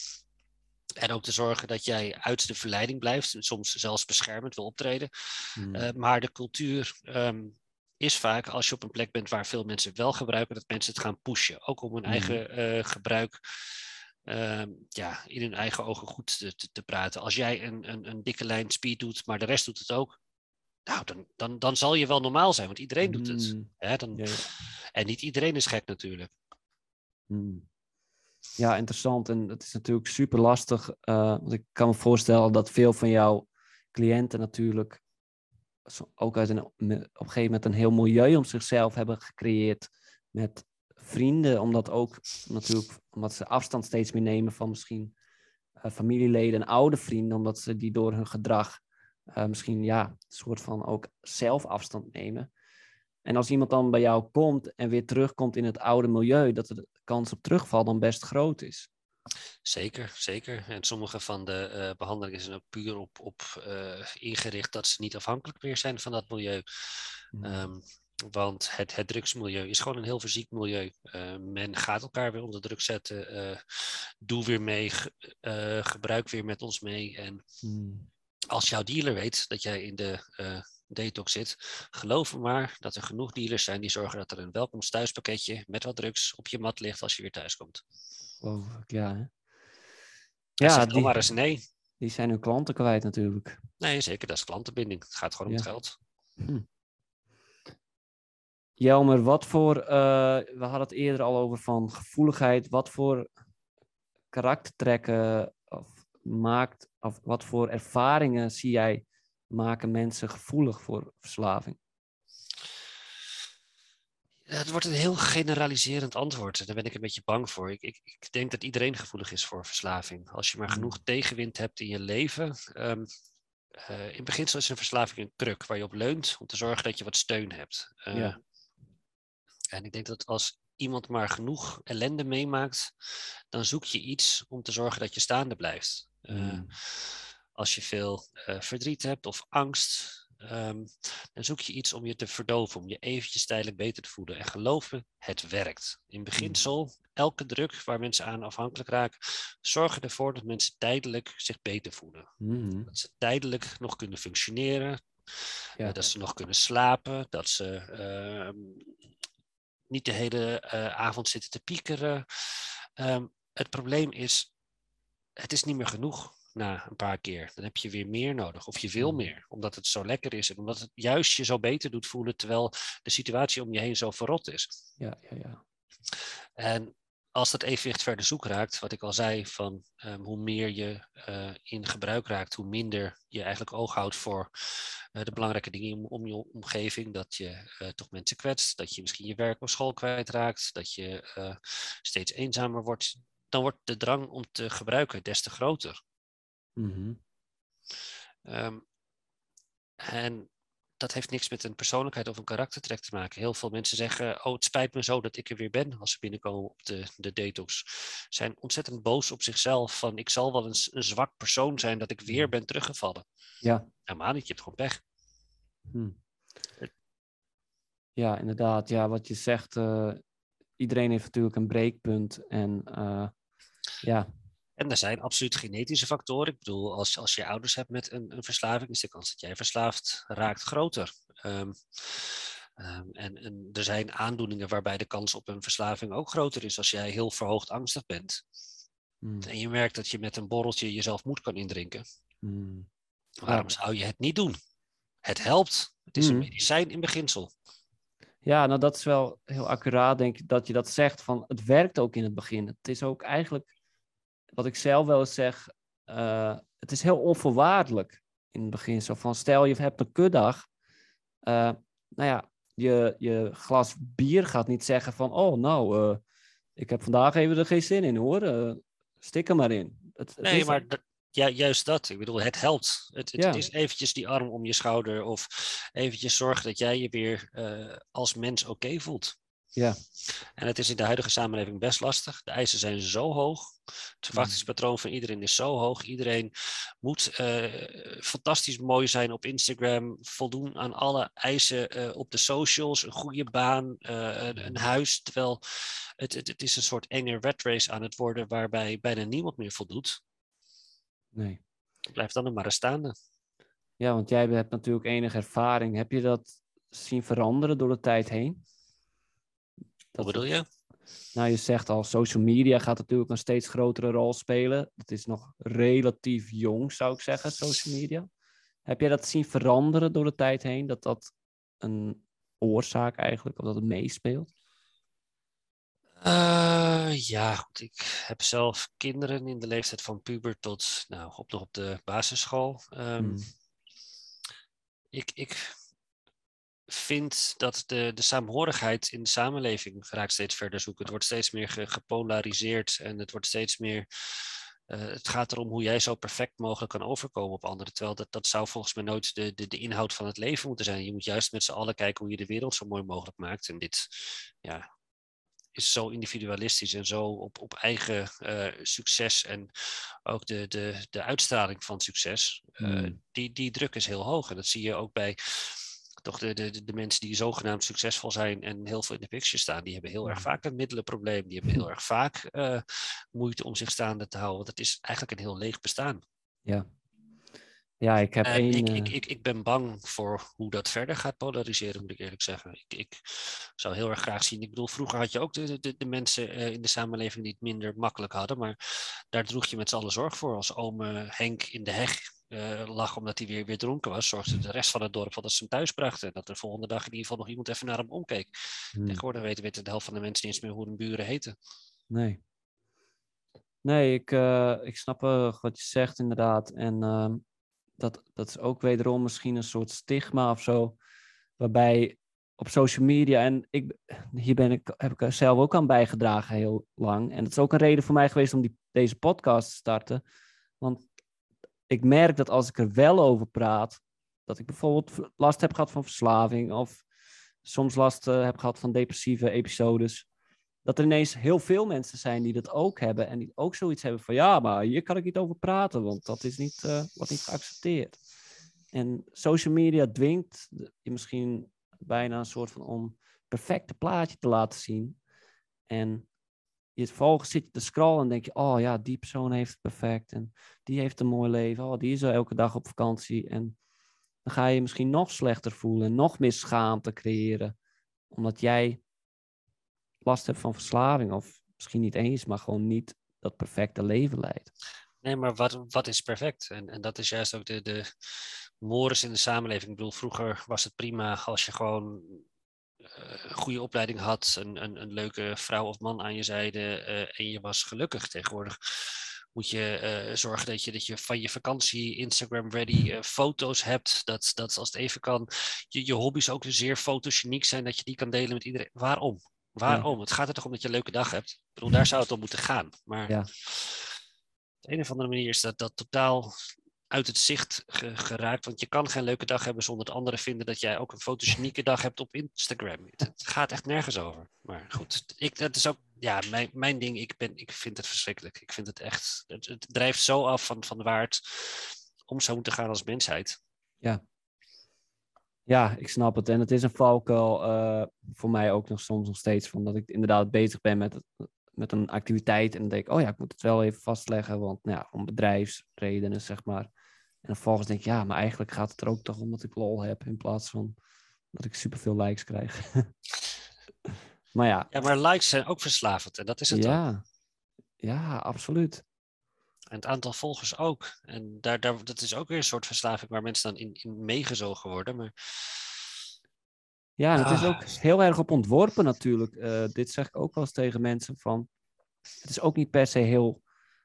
En ook te zorgen dat jij uit de verleiding blijft, soms zelfs beschermend wil optreden. Hmm. Uh, maar de cultuur um, is vaak, als je op een plek bent waar veel mensen wel gebruiken, dat mensen het gaan pushen. Ook om hun hmm. eigen uh, gebruik Ehm, ja, in hun eigen ogen goed te, te, te, praten. Als jij een, een, een dikke lijn speed doet, maar de rest doet het ook, nou, dan, dan, dan zal je wel normaal zijn, want iedereen doet het. Mm. Hè, dan, ja, ja. En niet iedereen is gek natuurlijk. Mm. Ja, interessant. En het is natuurlijk super lastig. Uh, want ik kan me voorstellen dat veel van jouw cliënten natuurlijk ook uit een, op een gegeven moment een heel milieu om zichzelf hebben gecreëerd. Met vrienden, omdat ook natuurlijk, omdat ze afstand steeds meer nemen van misschien uh, familieleden en oude vrienden, omdat ze die door hun gedrag uh, misschien ja, een soort van ook zelf afstand nemen. En als iemand dan bij jou komt en weer terugkomt in het oude milieu, dat de kans op terugval dan best groot is. Zeker, zeker. En sommige van de uh, behandelingen zijn ook puur op, op ingericht dat ze niet afhankelijk meer zijn van dat milieu. Hmm. Um, want het, het drugsmilieu is gewoon een heel fysiek milieu. Uh, men gaat elkaar weer onder druk zetten. Uh, doe weer mee. Uh, gebruik weer met ons mee. En hmm. als jouw dealer weet dat jij in de detox zit, geloof me maar dat er genoeg dealers zijn die zorgen dat er een welkomst thuispakketje met wat drugs op je mat ligt als je weer thuis komt. Oh, ja. Hè? Ja, die, maar eens nee. Die zijn hun klanten kwijt natuurlijk. Nee, zeker. Dat is klantenbinding. Het gaat gewoon om het geld. Hm. Jelmer, wat voor, uh, we hadden het eerder al over van gevoeligheid, wat voor karaktertrekken of maakt, of wat voor ervaringen zie jij maken mensen gevoelig voor verslaving? Het wordt een heel generaliserend antwoord. Daar ben ik een beetje bang voor. Ik, ik, ik, denk dat iedereen gevoelig is voor verslaving. Als je maar genoeg hmm. tegenwind hebt in je leven. Um, uh, in beginsel is een verslaving een kruk waar je op leunt om te zorgen dat je wat steun hebt. Uh, ja. En ik denk dat als iemand maar genoeg ellende meemaakt, dan zoek je iets om te zorgen dat je staande blijft. Eh, mm. als je veel uh, verdriet hebt of angst, um, dan zoek je iets om je te verdoven, om je eventjes tijdelijk beter te voelen. En geloof me, het werkt. In beginsel, mm. elke druk waar mensen aan afhankelijk raken, zorgen ervoor dat mensen tijdelijk zich beter voelen. Mm. Dat ze tijdelijk nog kunnen functioneren, ja. uh, dat ze nog kunnen slapen, dat ze ehm, niet de hele uh, avond zitten te piekeren. Um, het probleem is, het is niet meer genoeg na een paar keer. Dan heb je weer meer nodig, of je wil mm. meer, omdat het zo lekker is en omdat het juist je zo beter doet voelen, terwijl de situatie om je heen zo verrot is. Ja, ja, ja. En als dat evenwicht verder zoek raakt, wat ik al zei, van um, hoe meer je uh, in gebruik raakt, hoe minder je eigenlijk oog houdt voor de belangrijke dingen om, je omgeving. Dat je uh, toch mensen kwetst, dat je misschien je werk of school kwijtraakt, dat je steeds eenzamer wordt. Dan wordt de drang om te gebruiken des te groter. Mm -hmm. um, en dat heeft niks met een persoonlijkheid of een karaktertrek te maken. Heel veel mensen zeggen, oh het spijt me zo dat ik er weer ben als ze binnenkomen op de, de detox. Zijn ontzettend boos op zichzelf van ik zal wel een, een zwak persoon zijn dat ik weer ben teruggevallen. Ja. Helemaal niet, je hebt gewoon pech. Hm. Ja, inderdaad. Ja, wat je zegt, uh, iedereen heeft natuurlijk een breekpunt. En uh, ja, en er zijn absoluut genetische factoren. Ik bedoel, als, als je ouders hebt met een, een verslaving, is de kans dat jij verslaafd raakt groter. Um, um, en, en, er zijn aandoeningen waarbij de kans op een verslaving ook groter is als jij heel verhoogd angstig bent. Hmm. En je merkt dat je met een borreltje jezelf moed kan indrinken. Hmm. Waarom zou je het niet doen? Het helpt. Het is een hmm. medicijn in beginsel. Ja, nou dat is wel heel accuraat, denk ik, dat je dat zegt. Van, het werkt ook in het begin. Het is ook eigenlijk wat ik zelf wel eens zeg, uh, het is heel onvoorwaardelijk in het begin. Zo van, stel je hebt een kuddag, uh, nou ja, je, je glas bier gaat niet zeggen van, oh nou, uh, ik heb vandaag even er geen zin in hoor, stik er maar in. Het, het nee, maar dat, ja, juist dat. Ik bedoel, het helpt. Het, het, is eventjes die arm om je schouder of eventjes zorgen dat jij je weer als mens oké voelt. Ja. En het is in de huidige samenleving best lastig. De eisen zijn zo hoog. Het verwachtingspatroon van iedereen is zo hoog. Iedereen moet uh, fantastisch mooi zijn op Instagram, voldoen aan alle eisen uh, op de socials, een goede baan, uh, een, een, huis. Terwijl het, het, het, is een soort enge red race aan het worden waarbij bijna niemand meer voldoet. Nee. Blijft dan maar een staande. Ja, want jij hebt natuurlijk enige ervaring. Heb je dat zien veranderen door de tijd heen? Wat bedoel je? Nou, je zegt al, social media gaat natuurlijk een steeds grotere rol spelen. Het is nog relatief jong, zou ik zeggen, social media. Heb jij dat zien veranderen door de tijd heen? Dat dat een oorzaak eigenlijk, of dat het meespeelt? Uh, ja, goed. Ik heb zelf kinderen in de leeftijd van puber tot nou, op, de, op de basisschool. Um, ik, ik vind dat de, de saamhorigheid in de samenleving raakt steeds verder zoeken. Het wordt steeds meer gepolariseerd en het wordt steeds meer. Uh, het gaat erom hoe jij zo perfect mogelijk kan overkomen op anderen. Terwijl dat, dat zou volgens mij nooit de, de, de inhoud van het leven moeten zijn. Je moet juist met z'n allen kijken hoe je de wereld zo mooi mogelijk maakt. En dit ja, is zo individualistisch en zo op, op eigen uh, succes en ook de, de, de uitstraling van succes. Uh, die, die druk is heel hoog. En dat zie je ook bij toch de, de, de mensen die zogenaamd succesvol zijn en heel veel in de picture staan, die hebben heel erg vaak een middelenprobleem. Die hebben heel erg vaak uh, moeite om zich staande te houden. Want het is eigenlijk een heel leeg bestaan. Ja. Ja, ik heb één... Ik, ik, ik, ik ben bang voor hoe dat verder gaat polariseren, moet ik eerlijk zeggen. Ik, ik zou heel erg graag zien. Ik bedoel, vroeger had je ook de, de, de mensen uh, in de samenleving die het minder makkelijk hadden. Maar daar droeg je met z'n allen zorg voor. Als ome Henk in de heg uh, lag omdat hij weer, weer dronken was, zorgde de rest van het dorp dat ze hem thuis brachten. Dat de volgende dag in ieder geval nog iemand even naar hem omkeek. Hmm. Tegenwoordig weten, weten de helft van de mensen niet eens meer hoe hun buren heten. Nee. Nee, ik, uh, ik snap uh, wat je zegt inderdaad. En uh, dat, dat is ook wederom misschien een soort stigma of zo. Waarbij op social media, en ik, hier ben ik, heb ik zelf ook aan bijgedragen heel lang. En dat is ook een reden voor mij geweest om die, deze podcast te starten. Want ik merk dat als ik er wel over praat, dat ik bijvoorbeeld last heb gehad van verslaving of soms last uh, heb gehad van depressieve episodes, dat er ineens heel veel mensen zijn die dat ook hebben en die ook zoiets hebben van ja, maar hier kan ik niet over praten, want dat is niet, uh, wordt niet geaccepteerd. En social media dwingt je misschien bijna een soort van om perfecte plaatje te laten zien. En je vervolgens zit je te scrollen en denk je, oh ja, die persoon heeft het perfect en die heeft een mooi leven, oh, die is er elke dag op vakantie. En dan ga je je misschien nog slechter voelen en nog meer schaamte creëren, omdat jij last hebt van verslaving of misschien niet eens, maar gewoon niet dat perfecte leven leidt. Nee, maar wat, wat is perfect? En, en dat is juist ook de, de mores in de samenleving. Ik bedoel, vroeger was het prima als je gewoon goede opleiding had, een, een, een, leuke vrouw of man aan je zijde uh, en je was gelukkig. Tegenwoordig moet je uh, zorgen dat je, dat je van je vakantie Instagram-ready foto's hebt. Dat, dat als het even kan, je, je hobby's ook zeer fotogeniek zijn, dat je die kan delen met iedereen. Waarom? Waarom? Het gaat er toch om dat je een leuke dag hebt. Ik bedoel, daar zou het om moeten gaan. Maar ja. op de een of andere manier is dat, dat totaal uit het zicht geraakt. Want je kan geen leuke dag hebben zonder dat anderen vinden dat jij ook een fotogenieke dag hebt op Instagram. Het, gaat echt nergens over. Maar goed, ik, dat is ook ja, mijn, mijn ding. Ik, ben, ik vind het verschrikkelijk. Ik vind het echt. Het, drijft zo af van, van waar het om zou moeten gaan als mensheid. Ja. Ja, ik snap het. En het is een valkuil uh, voor mij ook nog soms nog steeds. Van dat ik inderdaad bezig ben met, met een activiteit. En dan denk ik, oh ja, ik moet het wel even vastleggen. Want nou ja, om bedrijfsredenen, zeg maar. En vervolgens denk ik, ja, maar eigenlijk gaat het er ook toch om dat ik lol heb. In plaats van dat ik superveel likes krijg. maar ja. Ja, maar likes zijn ook verslavend. En dat is het ja. Ja, absoluut. En het aantal volgers ook. En daar, daar, dat is ook weer een soort verslaving waar mensen dan in, in meegezogen worden. Maar... Ja, en het is ah. ook heel erg op ontworpen natuurlijk. Uh, dit zeg ik ook wel eens tegen mensen van... Het is ook niet per se heel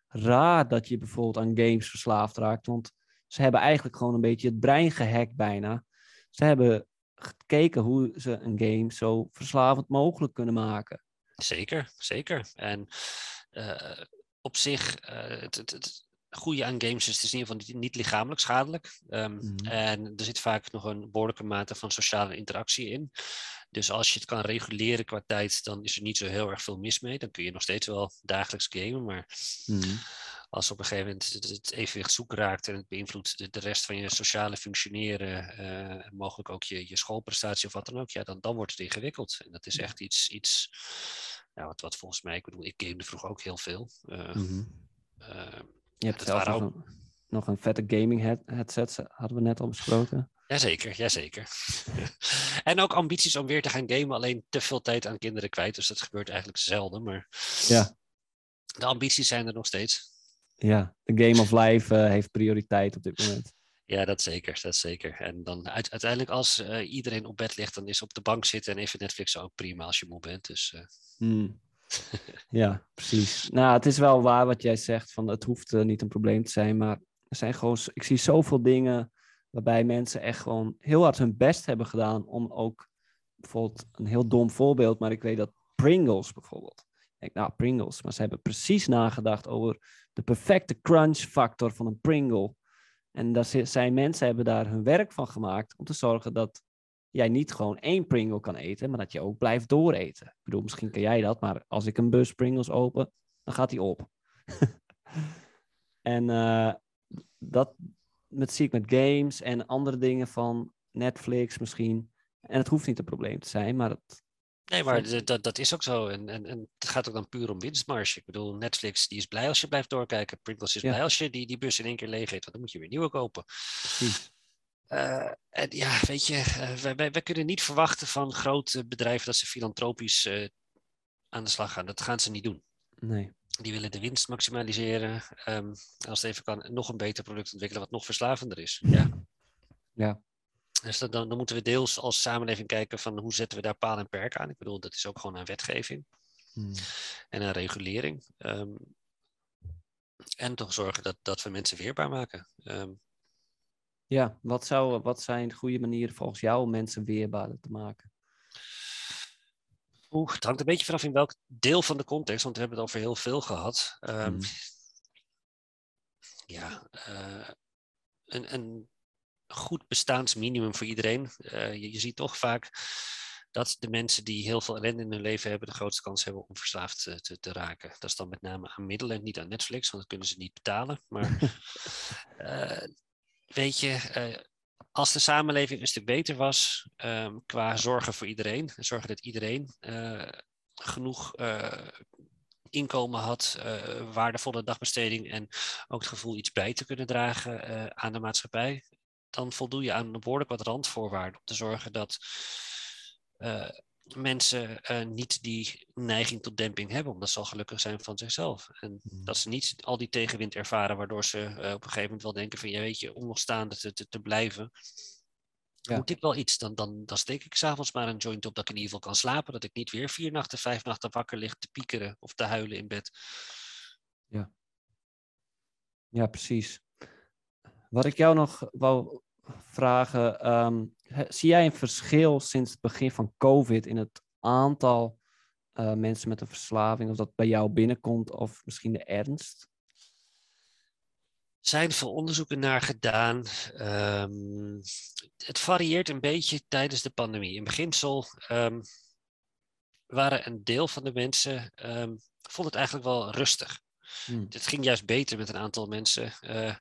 raar dat je bijvoorbeeld aan games verslaafd raakt. Want ze hebben eigenlijk gewoon een beetje het brein gehackt bijna. Ze hebben gekeken hoe ze een game zo verslavend mogelijk kunnen maken. Zeker, zeker. En uh, op zich, uh, het, het, het, goede aan games is, het is in ieder geval niet, lichamelijk schadelijk. Um, mm. En er zit vaak nog een behoorlijke mate van sociale interactie in. Dus als je het kan reguleren qua tijd, dan is er niet zo heel erg veel mis mee. Dan kun je nog steeds wel dagelijks gamen, maar mm. Als op een gegeven moment het, evenwicht zoek raakt en het beïnvloedt de, de rest van je sociale functioneren, uh, mogelijk ook je, je schoolprestatie of wat dan ook, ja, dan, dan wordt het ingewikkeld. En dat is echt iets, iets ja, wat, wat volgens mij, ik bedoel, ik gamede vroeger ook heel veel. Uh, mm-hmm. uh, je hebt zelf nog, ook... een, nog een vette gaming head headset, hadden we net al besproken. Jazeker, jazeker. en ook ambities om weer te gaan gamen, alleen te veel tijd aan kinderen kwijt. Dus dat gebeurt eigenlijk zelden. Maar ja. de ambities zijn er nog steeds. Ja, de game of life uh, heeft prioriteit op dit moment. Ja, dat zeker, dat zeker. En dan uiteindelijk als uh, iedereen op bed ligt, dan is op de bank zitten en even Netflix ook prima als je moe bent. Dus, uh... hmm. ja, precies. Nou, het is wel waar wat jij zegt, van het hoeft niet een probleem te zijn, maar er zijn gewoon, ik zie zoveel dingen waarbij mensen echt gewoon heel hard hun best hebben gedaan om ook, bijvoorbeeld een heel dom voorbeeld, maar ik weet dat Pringles bijvoorbeeld. Ik denk, nou, Pringles, maar ze hebben precies nagedacht over de perfecte crunch factor van een Pringle. En daar zijn mensen hebben daar hun werk van gemaakt om te zorgen dat jij niet gewoon één Pringle kan eten, maar dat je ook blijft dooreten. Ik bedoel, misschien kan jij dat, maar als ik een bus Pringles open, dan gaat die op. en uh, dat met, zie ik met games en andere dingen van Netflix misschien. En het hoeft niet een probleem te zijn, maar het, Nee, maar dat, dat is ook zo. En, en, en het gaat ook dan puur om winstmarge. Ik bedoel, Netflix die is blij als je blijft doorkijken. Pringles is blij als je die, die bus in één keer leeg eet. Want dan moet je weer nieuwe kopen. Uh, en ja, weet je, uh, wij, wij, wij, kunnen niet verwachten van grote bedrijven dat ze filantropisch uh, aan de slag gaan. Dat gaan ze niet doen. Nee. Die willen de winst maximaliseren. Um, als het even kan, nog een beter product ontwikkelen wat nog verslavender is. Ja. Ja. Dus dan, dan, moeten we deels als samenleving kijken van hoe zetten we daar paal en perk aan. Ik bedoel, dat is ook gewoon een wetgeving hmm. en een regulering. Um, en toch zorgen dat, dat we mensen weerbaar maken. Um, ja, wat, zou, wat zijn goede manieren volgens jou om mensen weerbaarder te maken? Oeh, het hangt een beetje vanaf in welk deel van de context, want we hebben het over heel veel gehad. Um, hmm. Ja, uh, een, een goed bestaansminimum voor iedereen. Uh, je, je, ziet toch vaak dat de mensen die heel veel ellende in hun leven hebben, de grootste kans hebben om verslaafd te, te, te raken. Dat is dan met name aan middelen, niet aan Netflix, want dat kunnen ze niet betalen. Maar uh, weet je, als de samenleving een stuk beter was um, qua zorgen voor iedereen, zorgen dat iedereen genoeg inkomen had, waardevolle dagbesteding en ook het gevoel iets bij te kunnen dragen aan de maatschappij, dan voldoe je aan behoorlijk wat randvoorwaarden om te zorgen dat uh, mensen uh, niet die neiging tot demping hebben, omdat ze al gelukkig zijn van zichzelf. En hmm. dat ze niet al die tegenwind ervaren, waardoor ze uh, op een gegeven moment wel denken van, ja weet je, om nog staande te, te, te blijven, ja. moet ik wel iets. Dan, dan, dan steek ik s'avonds maar een joint op dat ik in ieder geval kan slapen, dat ik niet weer vier nachten, vijf nachten wakker lig te piekeren of te huilen in bed. Ja, ja precies. Wat ik jou nog wou vragen, um, zie jij een verschil sinds het begin van COVID in het aantal uh, mensen met een verslaving, of dat bij jou binnenkomt, of misschien de ernst? zijn veel onderzoeken naar gedaan. Ehm, het varieert een beetje tijdens de pandemie. In beginsel um, waren een deel van de mensen vond het eigenlijk wel rustig. Hmm. Het ging juist beter met een aantal mensen, uh,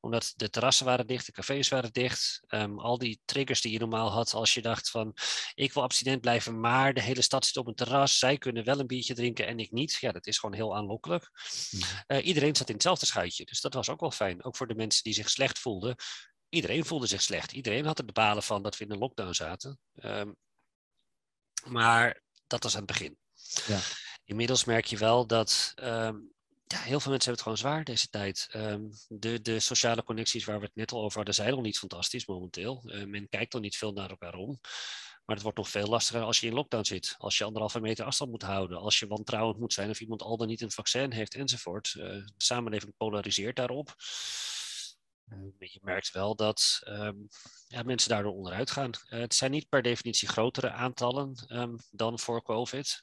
omdat de terrassen waren dicht, de cafés waren dicht. Um, al die triggers die je normaal had als je dacht van ik wil abstinent blijven, maar de hele stad zit op een terras, zij kunnen wel een biertje drinken en ik niet. Ja, dat is gewoon heel aanlokkelijk. Hmm. Uh, iedereen zat in hetzelfde schuitje, dus dat was ook wel fijn. Ook voor de mensen die zich slecht voelden. Iedereen voelde zich slecht. Iedereen had er de balen van dat we in een lockdown zaten. Um, maar dat was aan het begin. Ja. Inmiddels merk je wel dat um, ja, heel veel mensen hebben het gewoon zwaar deze tijd. Um, de, de sociale connecties waar we het net al over hadden, zijn nog niet fantastisch momenteel. Uh, men kijkt nog niet veel naar elkaar om. Maar het wordt nog veel lastiger als je in lockdown zit. Als je anderhalve meter afstand moet houden. Als je wantrouwend moet zijn of iemand al dan niet een vaccin heeft enzovoort. Uh, de samenleving polariseert daarop. Uh, je merkt wel dat um, ja, mensen daardoor onderuit gaan. Het zijn niet per definitie grotere aantallen um, dan voor COVID.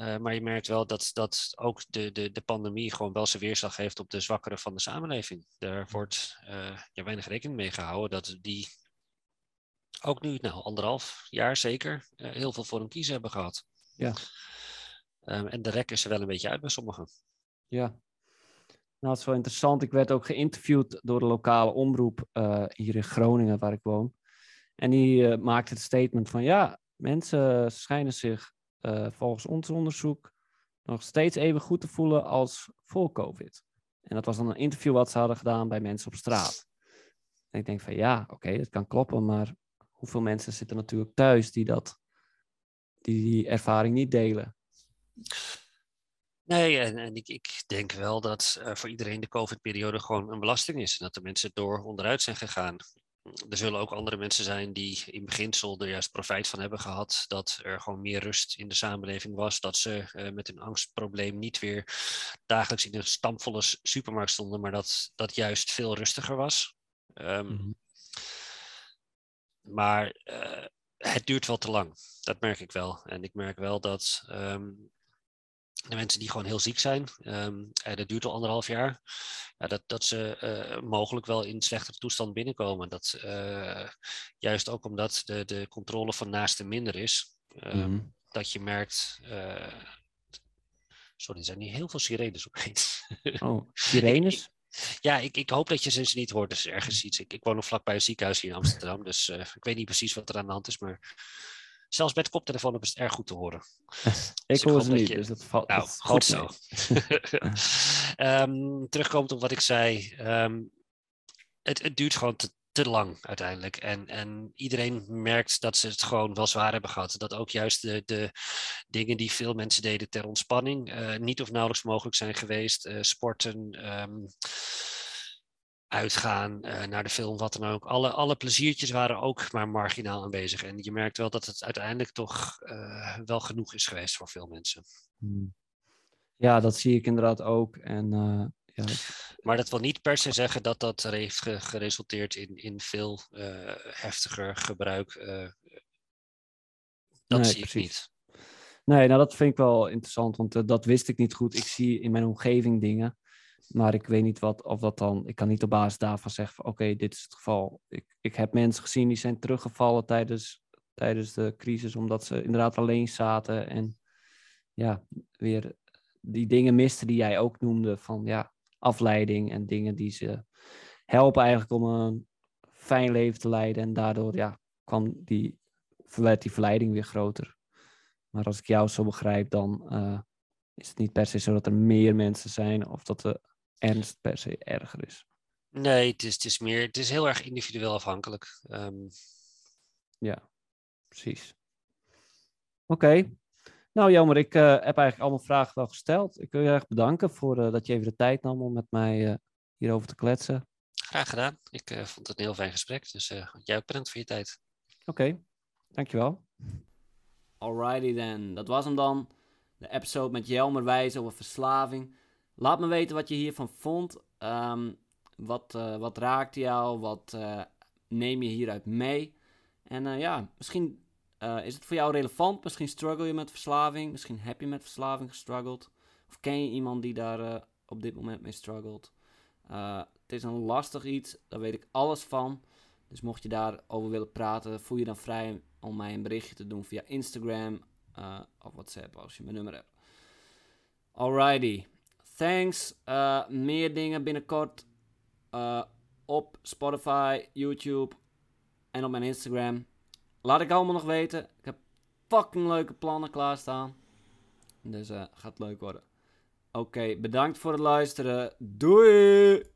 Uh, maar je merkt wel dat, dat ook de, de, de pandemie gewoon wel zijn weerslag heeft op de zwakkeren van de samenleving. Daar wordt uh, ja, weinig rekening mee gehouden dat die ook nu, nou, anderhalf jaar zeker, uh, heel veel voor een kiezen hebben gehad. Ja. Um, en de rek is er wel een beetje uit bij sommigen. Ja. Nou, dat is wel interessant. Ik werd ook geïnterviewd door de lokale omroep hier in Groningen, waar ik woon. En die maakte het statement van ja, mensen schijnen zich uh, volgens ons onderzoek nog steeds even goed te voelen als voor COVID. En dat was dan een interview wat ze hadden gedaan bij mensen op straat. En ik denk van ja, oké, dat kan kloppen, maar hoeveel mensen zitten natuurlijk thuis die dat, die, ervaring niet delen? Nee, en, ik, ik, denk wel dat uh, voor iedereen de COVID-periode gewoon een belasting is. En dat de mensen door onderuit zijn gegaan er zullen ook andere mensen zijn die in beginsel er juist profijt van hebben gehad. Dat er gewoon meer rust in de samenleving was. Dat ze uh, met een angstprobleem niet weer dagelijks in een stampvolle supermarkt stonden. Maar dat dat juist veel rustiger was. Um, mm -hmm. Maar uh, het duurt wel te lang. Dat merk ik wel. En ik merk wel dat um, de mensen die gewoon heel ziek zijn, um, en dat duurt al anderhalf jaar, ja, dat, dat ze uh, mogelijk wel in slechtere toestand binnenkomen. Dat, uh, juist ook omdat de, de controle van naasten minder is, um, mm -hmm. dat je merkt. Uh, sorry, er zijn niet heel veel sirenes omheen. Oh, sirenes? ja, ik, ik hoop dat je ze niet hoort. Dus ergens iets. Ik, ik woon nog vlakbij een ziekenhuis hier in Amsterdam, dus ik weet niet precies wat er aan de hand is, maar Zelfs met koptelefoon is het erg goed te horen. ik dus hoor ze niet, je... dus dat valt Nou, dat goed zo. um, terugkomend op wat ik zei. Um, het, het duurt gewoon te, te lang uiteindelijk. En, en iedereen merkt dat ze het gewoon wel zwaar hebben gehad. Dat ook juist de, de dingen die veel mensen deden ter ontspanning uh, niet of nauwelijks mogelijk zijn geweest. Uh, sporten, um, uitgaan, uh, naar de film, wat dan ook. Alle, alle pleziertjes waren ook maar marginaal aanwezig. En je merkt wel dat het uiteindelijk toch uh, wel genoeg is geweest voor veel mensen. Hmm. Ja, dat zie ik inderdaad ook. En, uh, ja. Maar dat wil niet per se zeggen dat dat heeft geresulteerd in, in veel heftiger gebruik. dat nee, zie precies. ik niet. Nee, nou dat vind ik wel interessant, want dat wist ik niet goed. Ik zie in mijn omgeving dingen maar ik weet niet wat, of dat dan. Ik kan niet op basis daarvan zeggen: oké, dit is het geval. Ik, ik heb mensen gezien die zijn teruggevallen tijdens, tijdens de crisis, omdat ze inderdaad alleen zaten. En ja, weer die dingen misten die jij ook noemde: van ja, afleiding en dingen die ze helpen eigenlijk om een fijn leven te leiden. En daardoor ja, kwam die, werd die verleiding weer groter. Maar als ik jou zo begrijp, dan uh, is het niet per se zo dat er meer mensen zijn of dat er ernst per se erger is. Nee, het is, het is meer, het is heel erg individueel afhankelijk. Um... Ja, precies. Oké. Okay. Nou, jammer, ik uh, heb eigenlijk allemaal vragen wel gesteld. Ik wil je erg bedanken voor uh, dat je even de tijd nam om met mij uh, hierover te kletsen. Graag gedaan. Ik vond het een heel fijn gesprek. Dus jij ook bedankt voor je tijd. Oké, okay. dankjewel. Alrighty then, dat was hem dan. De episode met Jelmer Wijs over verslaving. Laat me weten wat je hiervan vond. Um, wat, uh, wat raakt jou? Wat uh, neem je hieruit mee? En uh, ja, misschien is het voor jou relevant. Misschien struggle je met verslaving. Misschien heb je met verslaving gestruggeld. Of ken je iemand die daar op dit moment mee struggelt. Eh, het is een lastig iets, daar weet ik alles van. Dus mocht je daarover willen praten, voel je dan vrij om mij een berichtje te doen via Instagram of WhatsApp als je mijn nummer hebt. Alrighty. Thanks. Uh, meer dingen binnenkort uh, op Spotify, YouTube en op mijn Instagram. Laat ik allemaal nog weten. Ik heb fucking leuke plannen klaarstaan. Dus uh, gaat leuk worden. Oké, bedankt voor het luisteren. Doei!